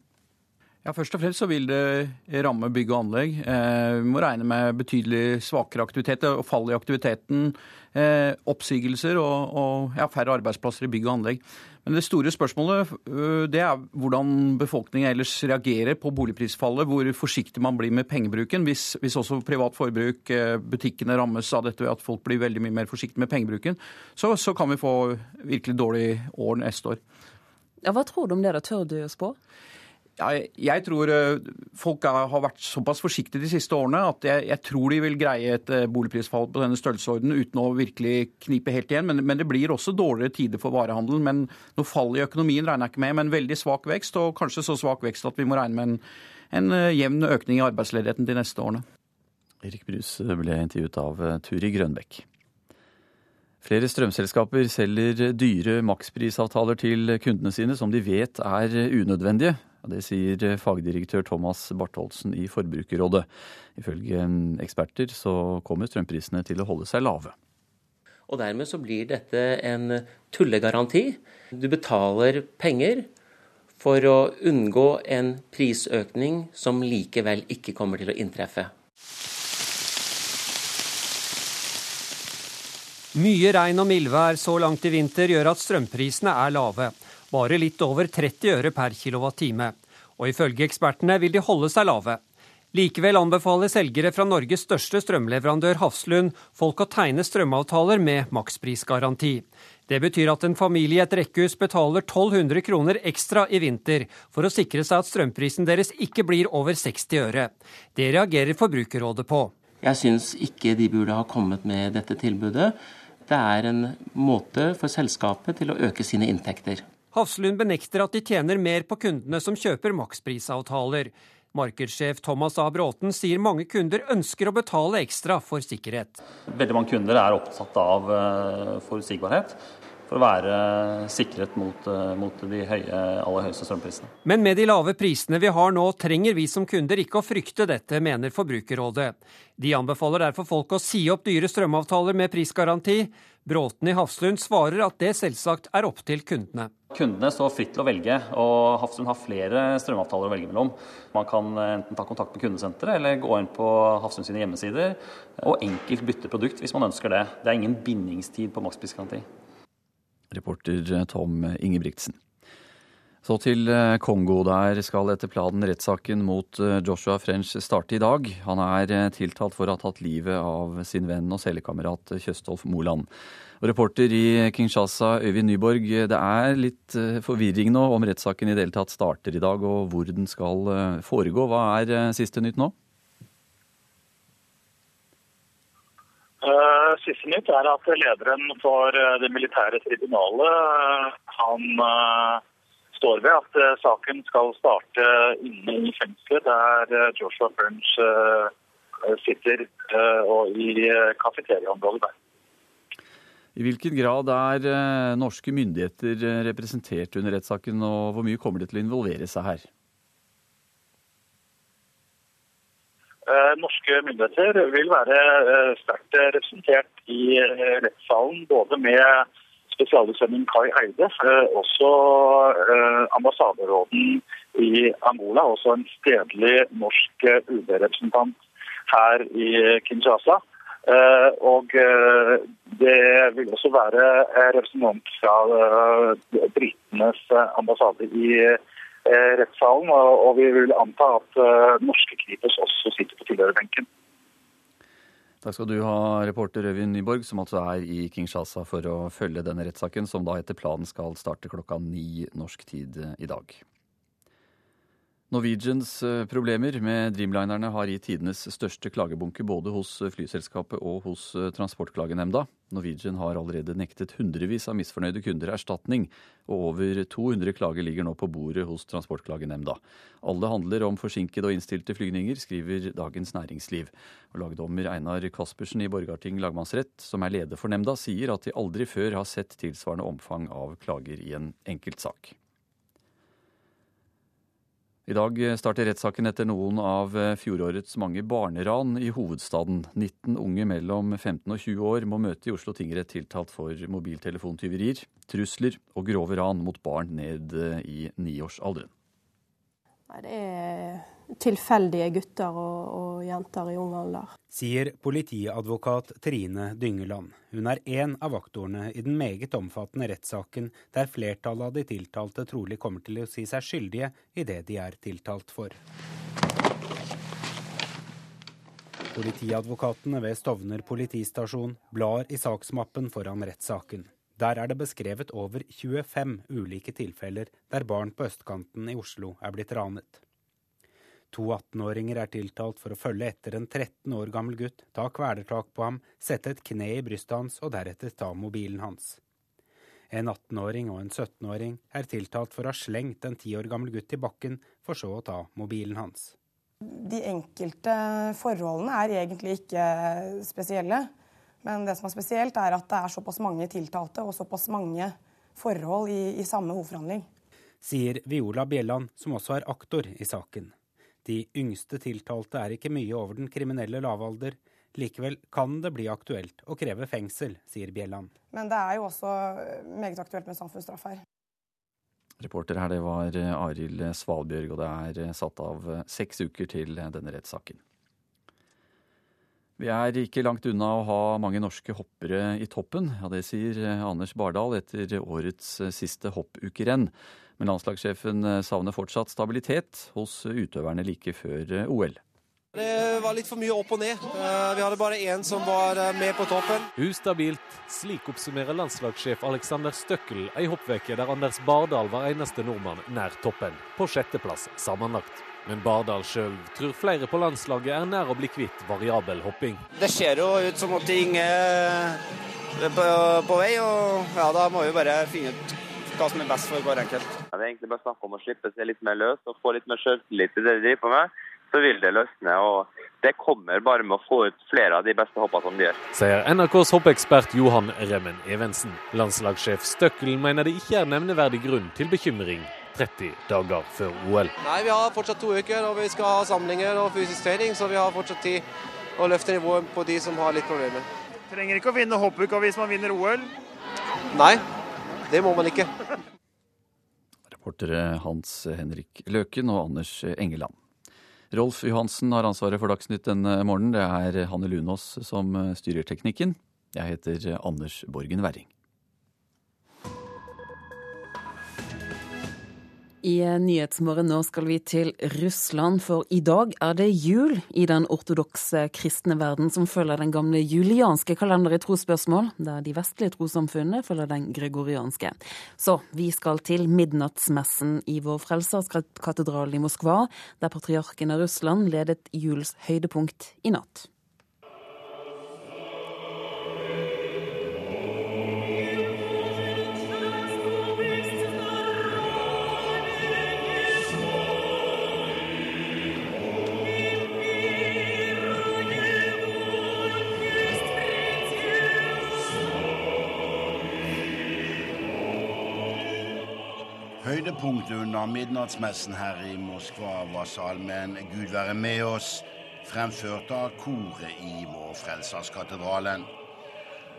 Ja, Først og fremst så vil det ramme bygg og anlegg. Eh, vi må regne med betydelig svakere aktivitet og fall i aktiviteten. Eh, oppsigelser og, og ja, færre arbeidsplasser i bygg og anlegg. Men det store spørsmålet det er hvordan befolkningen ellers reagerer på boligprisfallet. Hvor forsiktig man blir med pengebruken. Hvis, hvis også privat forbruk, butikkene rammes av dette ved at folk blir veldig mye mer forsiktige med pengebruken, så, så kan vi få virkelig dårlig år neste år. Ja, Hva tror du om det? da? Tør du å spå? Jeg tror folk har vært såpass forsiktige de siste årene at jeg, jeg tror de vil greie et boligprisfall på denne størrelsesordenen uten å virkelig knipe helt igjen. Men, men, det blir også dårligere tider for varehandelen. Men noe fall i økonomien regner jeg ikke med, men veldig svak vekst. Og kanskje så svak vekst at vi må regne med en, en jevn økning i arbeidsledigheten de neste årene. Erik Brus ble intervjuet av Turi Grønbekk. Flere strømselskaper selger dyre maksprisavtaler til kundene sine som de vet er unødvendige. Det sier fagdirektør Thomas Bartholsen i Forbrukerrådet. Ifølge eksperter så kommer strømprisene til å holde seg lave. Og Dermed så blir dette en tullegaranti. Du betaler penger for å unngå en prisøkning som likevel ikke kommer til å inntreffe. Mye regn og mildvær så langt i vinter gjør at strømprisene er lave bare litt over 30 øre per kilowattime. Og ifølge ekspertene vil de holde seg lave. Likevel anbefaler selgere fra Norges største strømleverandør Hafslund folk å tegne strømavtaler med maksprisgaranti. Det betyr at en familie i et rekkehus betaler 1200 kroner ekstra i vinter for å sikre seg at strømprisen deres ikke blir over 60 øre. Det reagerer Forbrukerrådet på. Jeg syns ikke de burde ha kommet med dette tilbudet. Det er en måte for selskapet til å øke sine inntekter. Hafslund benekter at de tjener mer på kundene som kjøper maksprisavtaler. Markedssjef Thomas A. Bråten sier mange kunder ønsker å betale ekstra for sikkerhet. Veldig mange kunder er opptatt av forutsigbarhet for å være sikret mot, mot de høye, aller høyeste strømprisene. Men med de lave prisene vi har nå, trenger vi som kunder ikke å frykte dette, mener Forbrukerrådet. De anbefaler derfor folk å si opp dyre strømavtaler med prisgaranti. Bråten i Hafslund svarer at det selvsagt er opp til kundene. Kundene står fritt til å velge, og Hafslund har flere strømavtaler å velge mellom. Man kan enten ta kontakt med kundesenteret eller gå inn på Hafslund sine hjemmesider og enkelt bytte produkt hvis man ønsker det. Det er ingen bindingstid på maksprisgaranti. Reporter Tom Ingebrigtsen. Så til eh, Kongo. Der skal etter planen rettssaken mot eh, Joshua French starte i dag. Han er eh, tiltalt for å ha tatt livet av sin venn og cellekamerat Kjøstolf Moland. Reporter i Kinshasa, Øyvind Nyborg, det er litt forvirring nå om rettssaken i det hele tatt starter i dag, og hvor den skal foregå. Hva er siste nytt nå? Siste nytt er at lederen for det militære tribunalet, han står ved at uh, saken skal starte inne i fengselet der uh, Joshua French sitter, og i kafeteriaområdet der. I hvilken grad er norske myndigheter representert under rettssaken, og hvor mye kommer det til å involvere seg her? Norske myndigheter vil være sterkt representert i rettssalen, både med spesialutsending Kai Eide, eh, også eh, ambassaderåden i Angola, også en stedlig norsk eh, UD-representant her i Kinshasa. Og det vil også være representant fra britenes ambassade i rettssalen. Og vi vil anta at norske Kripos også sitter på tilhørerbenken. Takk skal du ha, reporter Øyvind Nyborg, som altså er i Kinshasa for å følge denne rettssaken, som da etter planen skal starte klokka ni norsk tid i dag. Norwegians eh, problemer med Dreamlinerne har gitt tidenes største klagebunke både hos flyselskapet og hos eh, Transportklagenemnda. Norwegian har allerede nektet hundrevis av misfornøyde kunder erstatning, og over 200 klager ligger nå på bordet hos Transportklagenemnda. Alle handler om forsinkede og innstilte flygninger, skriver Dagens Næringsliv. Og lagdommer Einar Kaspersen i Borgarting lagmannsrett, som er leder for nemnda, sier at de aldri før har sett tilsvarende omfang av klager i en enkeltsak. I dag starter rettssaken etter noen av fjorårets mange barneran i hovedstaden. 19 unge mellom 15 og 20 år må møte i Oslo tingrett tiltalt for mobiltelefontyverier, trusler og grove ran mot barn ned i niårsalderen. Det er tilfeldige gutter og, og jenter i ung alder. Sier politiadvokat Trine Dyngeland. Hun er én av aktorene i den meget omfattende rettssaken der flertallet av de tiltalte trolig kommer til å si seg skyldige i det de er tiltalt for. Politiadvokatene ved Stovner politistasjon blar i saksmappen foran rettssaken. Der er det beskrevet over 25 ulike tilfeller der barn på østkanten i Oslo er blitt ranet. To 18-åringer er tiltalt for å følge etter en 13 år gammel gutt, ta kvelertak på ham, sette et kne i brystet hans og deretter ta mobilen hans. En 18-åring og en 17-åring er tiltalt for å ha slengt en 10 år gammel gutt i bakken, for så å ta mobilen hans. De enkelte forholdene er egentlig ikke spesielle. Men det som er spesielt, er at det er såpass mange tiltalte og såpass mange forhold i, i samme hovedforhandling. Sier Viola Bjelland, som også er aktor i saken. De yngste tiltalte er ikke mye over den kriminelle lavalder. Likevel kan det bli aktuelt å kreve fengsel, sier Bjelland. Men det er jo også meget aktuelt med samfunnsstraff her. Reporter her, det var Arild Svalbjørg, og det er satt av seks uker til denne rettssaken. Vi er ikke langt unna å ha mange norske hoppere i toppen. Ja, Det sier eh, Anders Bardal etter årets eh, siste hoppukerenn. Men landslagssjefen eh, savner fortsatt stabilitet hos utøverne like før OL. Det var litt for mye opp og ned. Vi hadde bare én som var med på toppen. Ustabilt. Slik oppsummerer landslagssjef Alexander Støkkel ei hoppveke der Anders Bardal var eneste nordmann nær toppen, på sjetteplass sammenlagt. Men Bardal sjøl tror flere på landslaget er nær å bli kvitt variabel hopping. Det ser jo ut som at ting er på, på vei, og ja, da må vi bare finne ut hva som er best for hver enkelt. Det er egentlig bare snakk om å slippe seg litt mer løs og få litt mer selvtillit i det de driver på med. Så vil det løsne. og Det kommer bare med å få ut flere av de beste hoppene som de gjør. Sier NRKs hoppekspert Johan Remmen Evensen. Landslagssjef Støkkel mener det ikke er nevneverdig grunn til bekymring 30 dager før OL. Nei, Vi har fortsatt to uker, og vi skal ha samlinger og fysisk trening, så vi har fortsatt tid å løfte nivået på de som har litt problemer. Trenger ikke å vinne hoppuka hvis man vinner OL. Nei, det må man ikke. Reportere Hans Henrik Løken og Anders Engeland. Rolf Johansen har ansvaret for Dagsnytt denne morgenen. Det er Hanne Lunås som styrer teknikken. Jeg heter Anders Borgen Werring. I Nyhetsmorgen nå skal vi til Russland, for i dag er det jul i den ortodokse kristne verden, som følger den gamle julianske kalender i trosspørsmål, der de vestlige trossamfunnene følger den gregorianske. Så vi skal til midnattsmessen i Vår Frelserskatedral i Moskva, der patriarken av Russland ledet julens høydepunkt i natt. Høydepunktet under midnattsmessen her i Moskva var salmen 'Gud være med oss', fremført av koret i Vår Frelserskatedralen.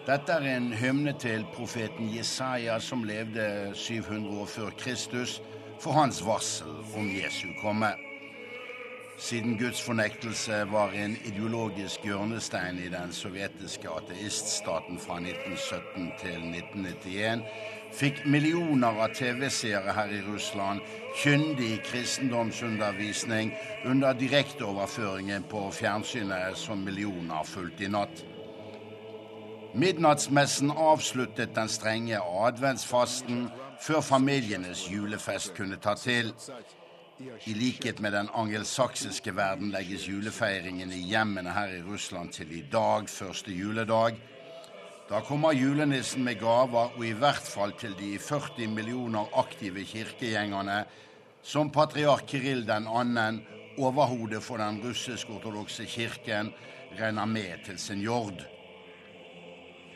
Dette er en hymne til profeten Jesaja, som levde 700 år før Kristus, for hans varsel om Jesu komme. Siden Guds fornektelse var en ideologisk hjørnestein i den sovjetiske ateiststaten fra 1917 til 1991, fikk millioner av TV-seere her i Russland kyndig kristendomsundervisning under direkteoverføringen på fjernsynet som millioner fulgte i natt. Midnattsmessen avsluttet den strenge adventsfasten før familienes julefest kunne ta til. I likhet med den angelsaksiske verden legges julefeiringen i hjemmene her i Russland til i dag, første juledag. Da kommer julenissen med gaver, og i hvert fall til de 40 millioner aktive kirkegjengerne, som patriark Kirill 2., overhodet for den russisk-ortodokse kirken, regner med til sin jord.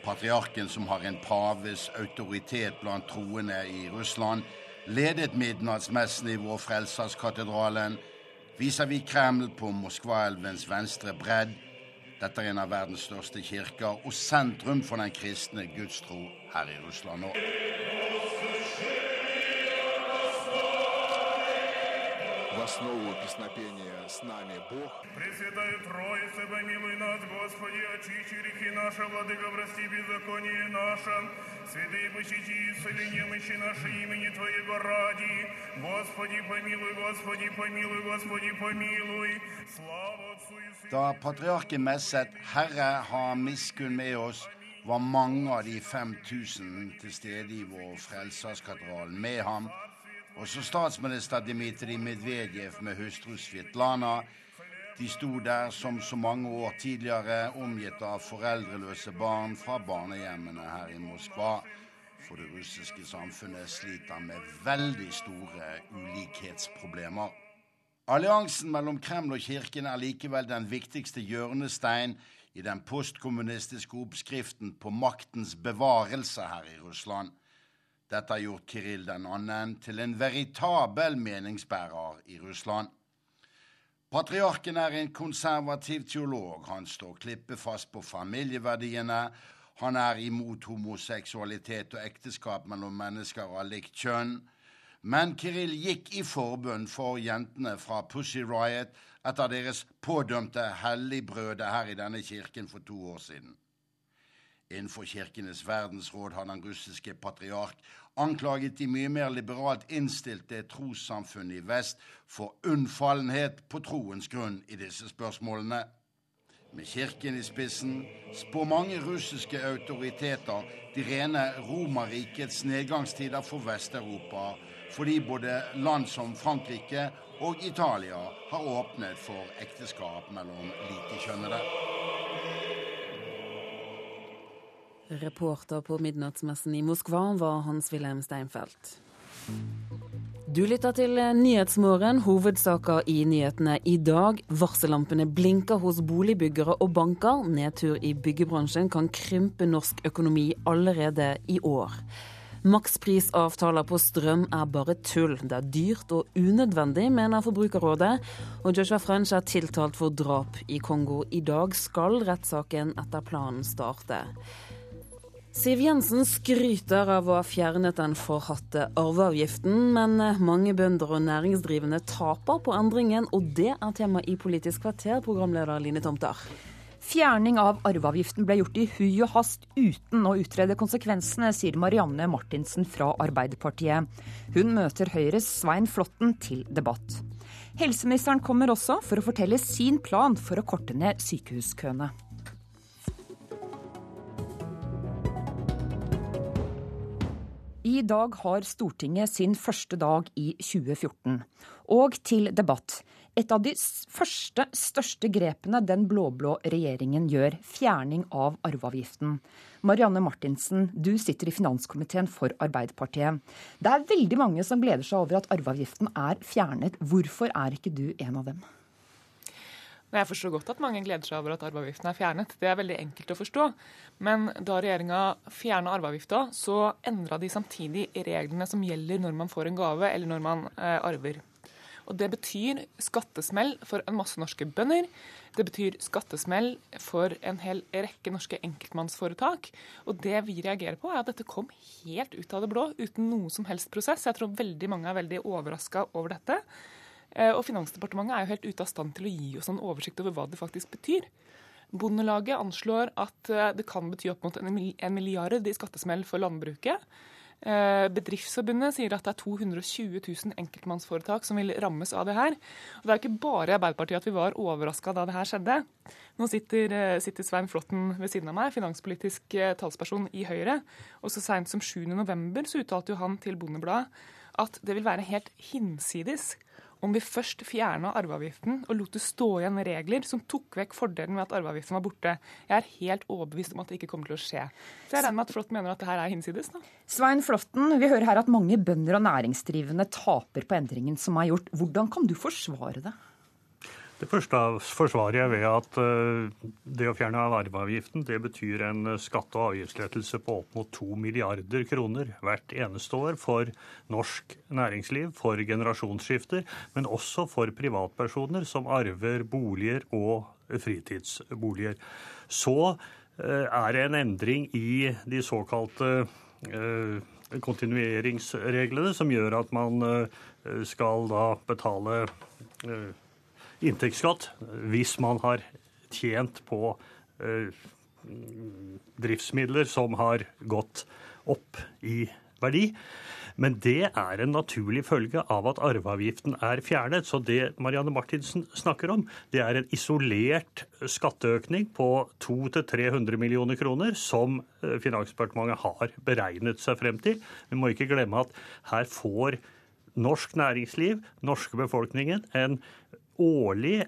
Patriarken, som har en paves autoritet blant troende i Russland, ledet midnattsmessen i Vår Frelserskatedralen vis-à-vis Kreml på Moskvaelvens venstre bredd. Dette er en av verdens største kirker og sentrum for den kristne gudstro her i Russland nå. в основу песнопения «С нами Бог». Пресвятая Троица, помилуй нас, Господи, очищи грехи наши, Владыка, прости беззаконие наше. Святые посети исцели немощи наши имени Твоего ради. Господи, помилуй, Господи, помилуй, Господи, помилуй. Слава Отцу и Сыну. Da patriarken messet 'Herre, ha miskunn med oss', var mange av de 5000 til stede i vår Frelserskatedral med ham. også statsminister Dmitrij Medvedev med hustru Svetlana. De sto der som så mange år tidligere, omgitt av foreldreløse barn fra barnehjemmene her i Moskva. For det russiske samfunnet sliter med veldig store ulikhetsproblemer. Alliansen mellom Kreml og Kirken er likevel den viktigste hjørnestein i den postkommunistiske oppskriften på maktens bevarelse her i Russland. Dette har gjort Kirill 2. til en veritabel meningsbærer i Russland. Patriarken er en konservativ teolog. Han står klippefast på familieverdiene. Han er imot homoseksualitet og ekteskap mellom mennesker av likt kjønn. Men Kirill gikk i forbund for jentene fra Pussy Riot etter deres pådømte helligbrøde her i denne kirken for to år siden. Innenfor Kirkenes verdensråd har den russiske patriark anklaget de mye mer liberalt innstilte trossamfunnet i vest for unnfallenhet på troens grunn i disse spørsmålene. Med kirken i spissen spår mange russiske autoriteter de rene Romerrikets nedgangstider for Vest-Europa, fordi både land som Frankrike og Italia har åpnet for ekteskap mellom likekjønnede. Reporter på midnattsmessen i Moskva var Hans-Wilhelm Steinfeld. Du lytter til Nyhetsmorgen, hovedsaker i nyhetene i dag. Varsellampene blinker hos boligbyggere og banker. Nedtur i byggebransjen kan krympe norsk økonomi allerede i år. Maksprisavtaler på strøm er bare tull. Det er dyrt og unødvendig, mener Forbrukerrådet. Og Joshua French er tiltalt for drap i Kongo. I dag skal rettssaken etter planen starte. Siv Jensen skryter av å ha fjernet den forhatte arveavgiften, men mange bønder og næringsdrivende taper på endringen, og det er tema i Politisk kvarter, programleder Line Tomter. Fjerning av arveavgiften ble gjort i hui og hast uten å utrede konsekvensene, sier Marianne Martinsen fra Arbeiderpartiet. Hun møter Høyres Svein Flåtten til debatt. Helseministeren kommer også for å fortelle sin plan for å korte ned sykehuskøene. I dag har Stortinget sin første dag i 2014. Og til debatt. Et av de første, største grepene den blå-blå regjeringen gjør, fjerning av arveavgiften. Marianne Martinsen, du sitter i finanskomiteen for Arbeiderpartiet. Det er veldig mange som gleder seg over at arveavgiften er fjernet. Hvorfor er ikke du en av dem? Jeg forstår godt at mange gleder seg over at arveavgiften er fjernet. Det er veldig enkelt å forstå. Men da regjeringa fjerna arveavgifta, så endra de samtidig reglene som gjelder når man får en gave eller når man eh, arver. Og Det betyr skattesmell for en masse norske bønder. Det betyr skattesmell for en hel rekke norske enkeltmannsforetak. Og det vi reagerer på, er at dette kom helt ut av det blå, uten noen som helst prosess. Jeg tror veldig mange er veldig overraska over dette. Eh, og Finansdepartementet er jo helt ute av stand til å gi oss en oversikt over hva det faktisk betyr. Bondelaget anslår at eh, det kan bety opp mot en milliard i skattesmell for landbruket. Eh, Bedriftsforbundet sier at det er 220 000 enkeltmannsforetak som vil rammes av det her. Og Det er ikke bare i Arbeiderpartiet at vi var overraska da det her skjedde. Nå sitter, sitter, Svein Flåtten ved siden av meg, finanspolitisk talsperson i Høyre. Og så seint som 7.11 så uttalte jo han til Bondebladet at det vil være helt hinsides om vi først fjerna arveavgiften og lot det stå igjen regler som tok vekk fordelen med at arveavgiften var borte. Jeg er helt overbevist om at det ikke kommer til å skje. Så jeg regner med at Flått mener at det her er hinsides. da. Svein Flåtten, vi hører her at mange bønder og næringsdrivende taper på endringen som er gjort. Hvordan kan du forsvare det? Det første forsvarer jeg ved at eh, det å fjerne arveavgiften det betyr en skatte- og avgiftslettelse på opp mot to milliarder kroner hvert eneste år for norsk næringsliv, for generasjonsskifter, men også for privatpersoner som arver boliger og fritidsboliger. Så eh, er det en endring i de såkalte eh, kontinueringsreglene som gjør at man skal da betale inntektsskatt hvis man har tjent på eh, driftsmidler som har gått opp i verdi. Men det er en naturlig følge av at arveavgiften er fjernet. Så det Marianne Martinsen snakker om, det er en isolert skatteøkning på 200-300 millioner kroner som eh, Finansdepartementet har beregnet seg frem til. Vi må ikke glemme at her får norsk næringsliv, norske befolkningen, en årlig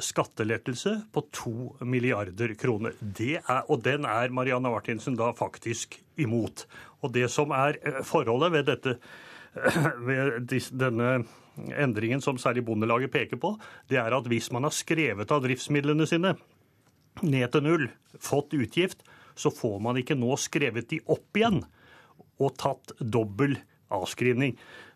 skattelettelse på to milliarder kroner. Er, og den er Marianne Martinsen da faktisk imot. Og det som er eh, forholdet ved dette <clears throat> ved denne endringen som særlig Bondelaget peker på, det er at hvis man har skrevet av driftsmidlene sine ned til null, fått utgift, så får man ikke nå skrevet de opp igjen og tatt dobbel avskrivning.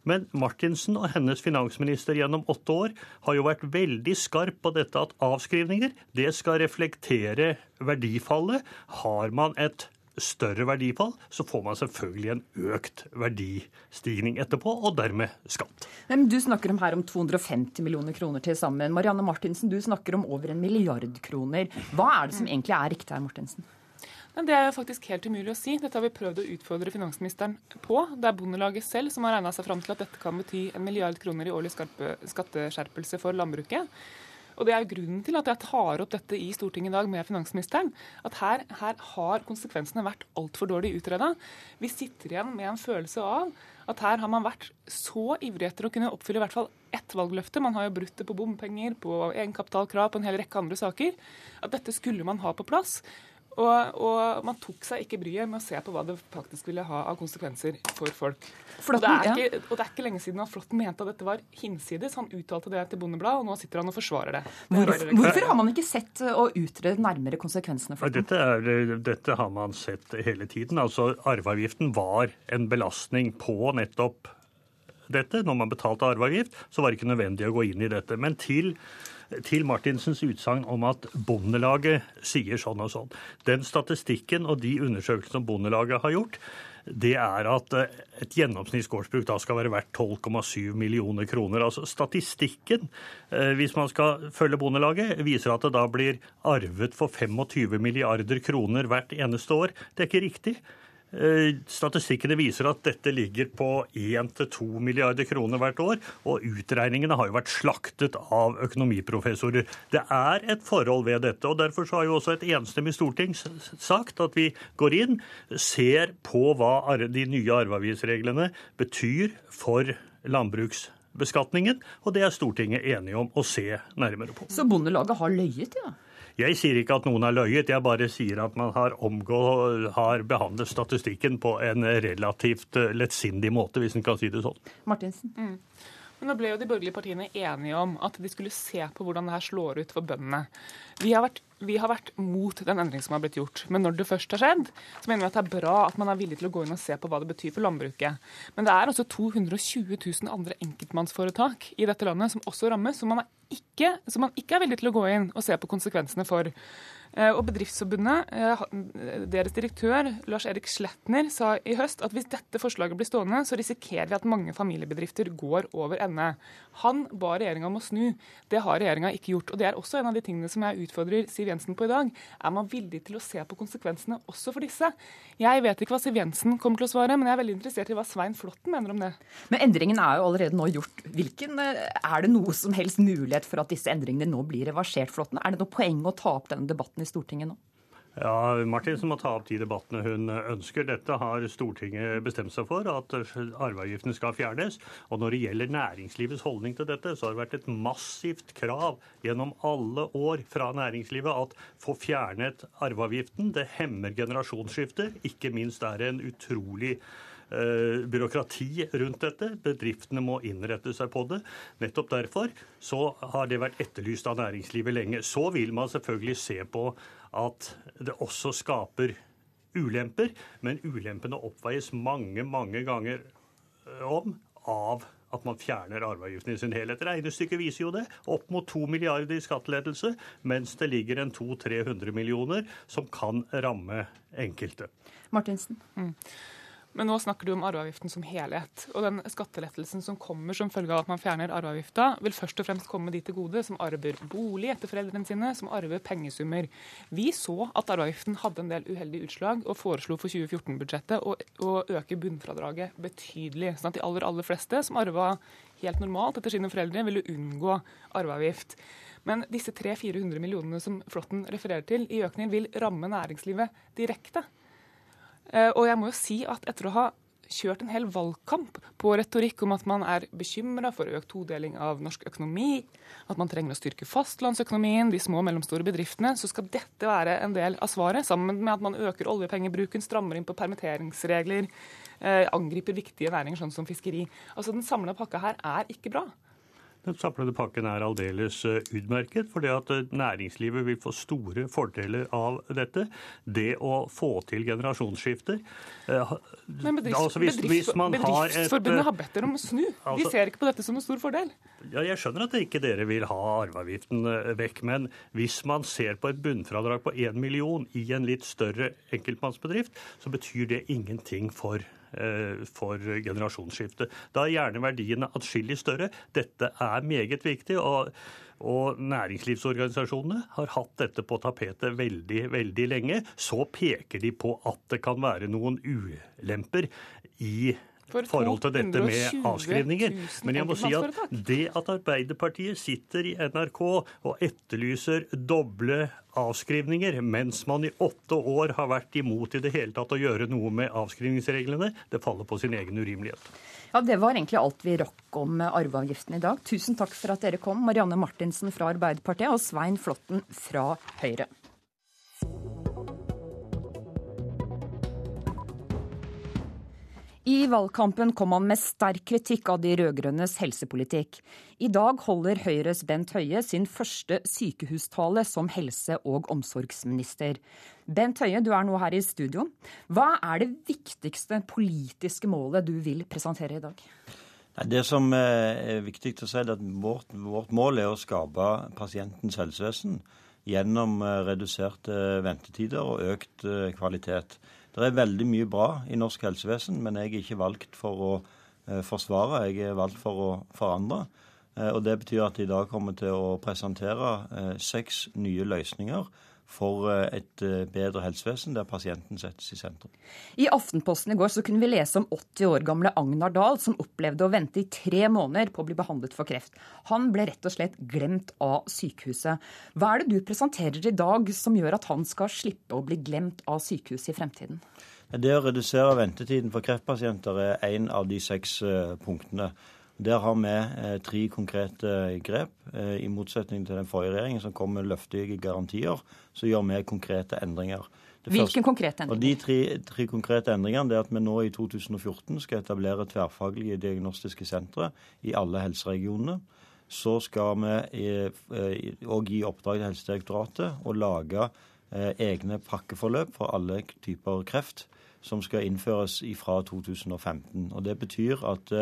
Men Martinsen og hennes finansminister gjennom åtte år har jo vært veldig skarp på dette at avskrivninger det skal reflektere verdifallet. Har man et større verdifall, så får man selvfølgelig en økt verdistigning etterpå, og dermed skatt. Men Du snakker om her om 250 millioner kroner til sammen. Marianne Martinsen, du snakker om over en milliard kroner. Hva er det som egentlig er riktig her, Martinsen? Men det er jo faktisk helt umulig å si. Dette har vi prøvd å utfordre finansministeren på. Det er Bondelaget selv som har regna seg fram til at dette kan bety en milliard kroner i årlig skatteskjerpelse for landbruket. Og Det er jo grunnen til at jeg tar opp dette i Stortinget i dag med finansministeren. At her, her har konsekvensene vært altfor dårlig utreda. Vi sitter igjen med en følelse av at her har man vært så ivrig etter å kunne oppfylle i hvert fall ett valgløfte. Man har jo brutt det på bompenger, på egenkapitalkrav, på en hel rekke andre saker. At dette skulle man ha på plass. Og, og, man tok seg ikke bryet med å se på hva det faktisk ville ha av konsekvenser for folk. Flotten, og, det er ikke, og det er ikke lenge siden at Flåtten mente at dette var hinsides. Han uttalte det til Bondebladet, og nå sitter han og forsvarer det. Hvorfor, hvorfor har man ikke sett og utredet nærmere konsekvensene for dette, er, dette har man sett hele tiden. Altså, Arveavgiften var en belastning på nettopp dette. Når man betalte arveavgift, så var det ikke nødvendig å gå inn i dette. Men til til Martinsens utsagn om at Bondelaget sier sånn og sånn. Den statistikken og de undersøkelsene som Bondelaget har gjort, det er at eh, et gjennomsnittsgårdsbruk da skal være verdt 12,7 millioner kroner. Altså Statistikken, eh, hvis man skal følge Bondelaget, viser at det da blir arvet for 25 milliarder kroner hvert eneste år. Det er ikke riktig. Eh, statistikkene viser at dette ligger på 1-2 milliarder kroner hvert år, og utregningene har jo vært slaktet av økonomiprofessorer. Det er et forhold ved dette, og derfor har jo også et enstemmig storting sagt at vi går inn, ser på hva de nye arveavgiftsreglene betyr for landbruksbeskatningen, og det er Stortinget enige om å se nærmere på. Så Bondelaget har løyet, ja? Jeg sier ikke at noen har løyet, jeg bare sier at man har, omgå, har behandlet statistikken på en relativt eh, lettsindig måte, hvis en kan si det sånn. Martinsen? Mm. Men nå ble jo de borgerlige partiene enige om at de skulle se på hvordan det her slår ut for bøndene. Vi har, vært, vi har vært mot den endringen som har blitt gjort. Men når det først har skjedd, så mener vi at det er bra at man er villig til å gå inn og se på hva det betyr for landbruket. Men det er altså 220 000 andre enkeltmannsforetak i dette landet som også rammes, som man ikke, som man ikke er villig til å gå inn og se på konsekvensene for. Eh, og Bedriftsforbundet, eh, deres direktør Lars Erik Sletner sa i høst at hvis dette forslaget blir stående, så risikerer vi at mange familiebedrifter går over ende. Han ba regjeringa om å snu. Det har regjeringa ikke gjort. og Det er også en av de tingene som jeg utfordrer Siv Jensen på i dag. Er man villig til å se på konsekvensene også for disse? Jeg vet ikke hva Siv Jensen kommer til å svare, men jeg er veldig interessert i hva Svein Flåtten mener om det. Men endringen er jo allerede nå gjort. Hvilken, eh, er det noe som helst mulighet for at disse endringene nå blir reversert, Flåtten? Er det noe poeng å ta opp denne debatten i Stortinget nå? Ja, Martin må ta opp de debattene hun ønsker. Dette har Stortinget bestemt seg for, at arveavgiften skal fjernes. Og når det gjelder næringslivets holdning til dette, så har det vært et massivt krav gjennom alle år fra næringslivet at få fjernet arveavgiften. Det hemmer generasjonsskifter. Ikke minst er det en utrolig byråkrati rundt dette. Bedriftene må innrette seg på det. Nettopp derfor så har det vært etterlyst av næringslivet lenge. Så vil man selvfølgelig se på at det også skaper ulemper, men ulempene oppveies mange, mange ganger om av at man fjerner arveavgiften i sin helhet. Regnestykket viser jo det. Opp mot to milliarder i skattelettelse, mens det ligger en 200-300 millioner som kan ramme enkelte. Martinsen? Mm. Men nå snakker du om arveavgiften som helhet. Og den skattelettelsen som kommer som følge av at man fjerner arveavgifta, vil først og fremst komme de til gode som arver bolig etter foreldrene sine, som arver pengesummer. Vi så at arveavgiften hadde en del uheldige utslag, og foreslo for 2014-budsjettet å, å, øke bunnfradraget betydelig. Sånn at de aller, aller fleste som arva helt normalt etter sine foreldre, ville unngå arveavgift. Men disse 300-400 millionene som Flåtten refererer til i økning, vil ramme næringslivet direkte. Eh, og jeg må jo si at etter å ha kjørt en hel valgkamp på retorikk om at man er bekymra for økt todeling av norsk økonomi, at man trenger å styrke fastlandsøkonomien, de små og mellomstore bedriftene, så skal dette være en del av svaret, sammen med at man øker oljepengebruken, strammer inn på permitteringsregler, eh, angriper viktige næringer sånn som fiskeri. Altså Den samla pakka her er ikke bra. Den samlede pakken er aldeles utmerket, utmerket, fordi at eh, næringslivet vil få store fordeler av dette. Det å få til generasjonsskifter eh, Men bedrifts, altså hvis, bedrifts, hvis Bedriftsforbundet et, har bedt dere om å snu. De altså, ser ikke på dette som en stor fordel. Ja, Jeg skjønner at ikke dere vil ha arveavgiften vekk, men hvis man ser på et bunnfradrag på 1 million i en litt større enkeltmannsbedrift, så betyr det ingenting for Eh, for generasjonsskifte. Da er gjerne verdiene atskillig større. Dette er meget viktig. og og næringslivsorganisasjonene har hatt dette på tapetet veldig, veldig lenge. Så peker de på at det kan være noen ulemper i forhold til dette med avskrivninger. Men jeg må si at det at Arbeiderpartiet sitter i NRK og etterlyser doble avskrivninger, mens man i åtte år har vært imot i det hele tatt å gjøre noe med avskrivningsreglene, det faller på sin egen urimelighet. Ja, Det var egentlig alt vi rakk om arveavgiften i dag. Tusen takk for at dere kom, Marianne Martinsen fra Arbeiderpartiet og Svein Flåtten fra Høyre. I valgkampen kom han med sterk kritikk av de rød-grønnes helsepolitikk. I dag holder Høyres Bent Høie sin første sykehustale som helse- og omsorgsminister. Bent Høie, du er nå her i studio. Hva er det viktigste politiske målet du vil presentere i dag? Det som er viktig å si, er at vårt, vårt mål er å skape pasientens helsevesen gjennom reduserte ventetider og økt kvalitet. Det er veldig mye bra i norsk helsevesen, men jeg er ikke valgt for å forsvare, jeg er valgt for å forandre. Og Det betyr at jeg i dag kommer til å presentere seks nye løsninger for eh, et eh, bedre helsevesen, der pasienten settes i sentrum. I Aftenposten i går så kunne vi lese om 80 år gamle Agnar Dahl, som opplevde å vente i tre måneder på å bli behandlet for kreft. Han ble rett og slett glemt av sykehuset. Hva er det du presenterer i dag som gjør at han skal slippe å bli glemt av sykehuset i fremtiden? Det å redusere ventetiden for kreftpasienter er en av de seks eh, punktene. Der har vi eh, tre konkrete grep. Eh, I motsetning til den forrige regjeringen som kom med løftige garantier, så gjør vi konkrete endringer. Hvilke konkrete endringer? Og De tre, tre, konkrete endringene er at vi nå i 2014 skal etablere tverrfaglige diagnostiske sentre i alle helseregionene. Så skal vi òg eh, gi oppdrag til Helsedirektoratet å lage egne pakkeforløp for alle typer kreft, som skal innføres fra 2015. Og Det betyr at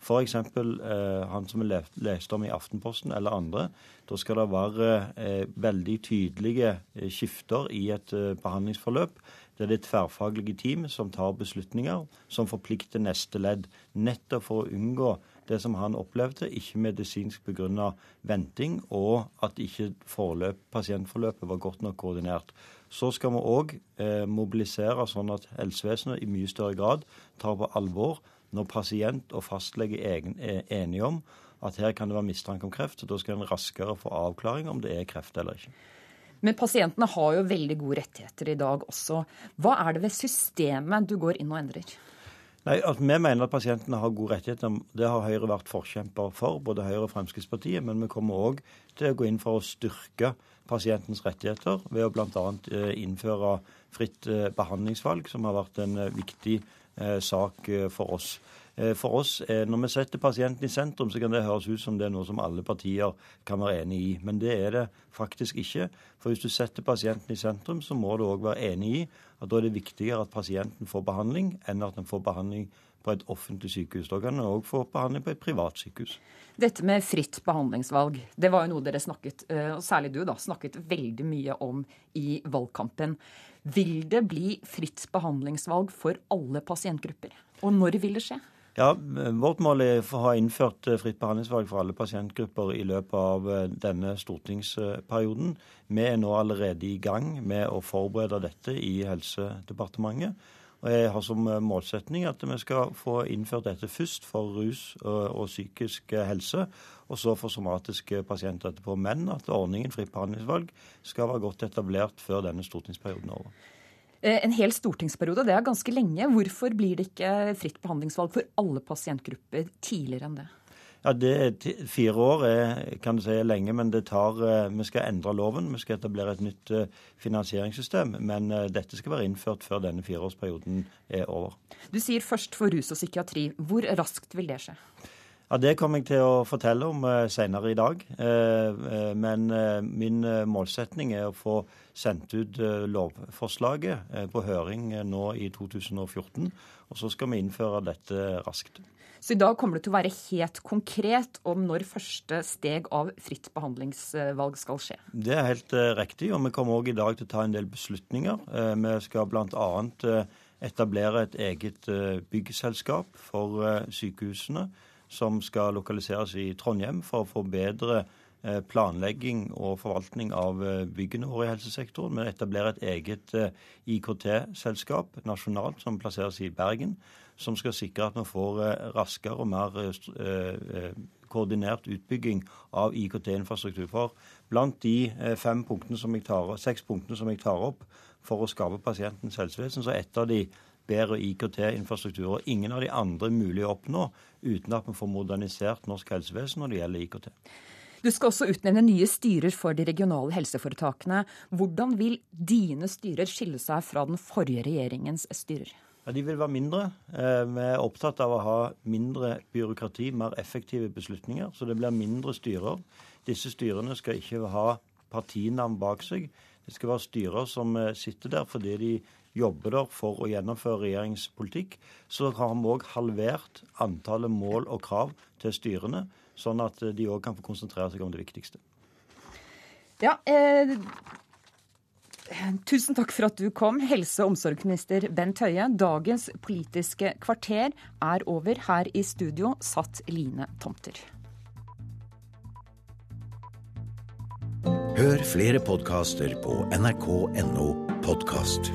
F.eks. Eh, han som vi leste om i Aftenposten, eller andre. Da skal det være eh, veldig tydelige eh, skifter i et eh, behandlingsforløp. Det er det tverrfaglige team som tar beslutninger, som forplikter neste ledd. Nettopp for å unngå det som han opplevde, ikke medisinsk begrunna venting, og at ikke forløp, pasientforløpet var godt nok koordinert. Så skal vi òg eh, mobilisere sånn at helsevesenet i mye større grad tar på alvor når pasient og fastlege er enige om at her kan det være mistanke om kreft, da skal en raskere få avklaring om det er kreft eller ikke. Men pasientene har jo veldig gode rettigheter i dag også. Hva er det ved systemet du går inn og endrer? Nei, at Vi mener at pasientene har gode rettigheter. Det har Høyre vært forkjemper for, både Høyre og Fremskrittspartiet. Men vi kommer òg til å gå inn for å styrke pasientens rettigheter ved å bl.a. Eh, innføre fritt eh, behandlingsvalg, som har vært en eh, viktig sak eh, for oss. Eh, for oss, Når vi setter pasienten i sentrum, så kan det høres ut som det er noe som alle partier kan være enig i. Men det er det faktisk ikke. For hvis du setter pasienten i sentrum, så må du òg være enig i at da er det viktigere at pasienten får behandling, enn at den får behandling på et offentlig sykehus. Da kan en òg få behandling på et privat sykehus. Dette med fritt behandlingsvalg, det var jo noe dere snakket, og særlig du, da, snakket veldig mye om i valgkampen. Vil det bli fritt behandlingsvalg for alle pasientgrupper? Og når vil det skje? Ja, Vårt mål er å ha innført eh, fritt behandlingsvalg for alle pasientgrupper i løpet av eh, denne stortingsperioden. Vi er nå allerede i gang med å forberede dette i Helsedepartementet. Og Jeg har som eh, målsetning at vi skal få innført dette først for rus og, psykisk helse, og så for somatiske pasienter etterpå. Men at ordningen fritt behandlingsvalg skal være godt etablert før denne stortingsperioden er over. Eh, en hel stortingsperiode, det er ganske lenge. Hvorfor blir det ikke fritt behandlingsvalg for alle pasientgrupper tidligere enn det? Ja, det Fire år er, kan du si, lenge, men det tar, eh, vi skal endre loven. Vi skal etablere et nytt eh, finansieringssystem. Men eh, dette skal være innført før denne fireårsperioden er over. Du sier først for rus og psykiatri. Hvor raskt vil det skje? Ja, Det kommer jeg til å fortelle om senere i dag. Men min målsetning er å få sendt ut lovforslaget på høring nå i 2014. Og så skal vi innføre dette raskt. Så i dag kommer det til å være helt konkret om når første steg av fritt behandlingsvalg skal skje. Det er helt uh, riktig, og vi kommer òg i dag til å ta en del beslutninger. Uh, vi skal bl.a. Uh, etablere et eget byggselskap for sykehusene, som skal lokaliseres i Trondheim for å få bedre planlegging og forvaltning av byggene våre i helsesektoren. Vi etablerer et eget IKT-selskap nasjonalt som plasseres i Bergen som skal sikre at vi får eh, raskere og mer eh, eh, koordinert utbygging av IKT-infrastruktur. For blant de fem punktene som jeg tar, seks punktene som jeg tar opp for å skape pasientens helsevesen, så er et av de bedre IKT-infrastruktur. Og ingen av de andre er mulig å oppnå uten at vi får modernisert norsk helsevesen når det gjelder IKT. Du skal også utnevne nye styrer for de regionale helseforetakene. Hvordan vil dine styrer skille seg fra den forrige regjeringens styrer? Ja, De vil være mindre. Eh, vi er opptatt av å ha mindre byråkrati, mer effektive beslutninger. Så det blir mindre styrer. Disse styrene skal ikke ha partinavn bak seg. Det skal være styrer som eh, sitter der fordi de jobber der for å gjennomføre regjeringspolitikk. Så har vi òg halvert antallet mål og krav til styrene, sånn at de òg kan få konsentrere seg om det viktigste. Ja, eh, Tusen takk for at du kom, helse- og omsorgsminister Bent Høie. Dagens Politiske kvarter er over. Her i studio satt Line Tomter. Hør flere podkaster på nrk.no podkast.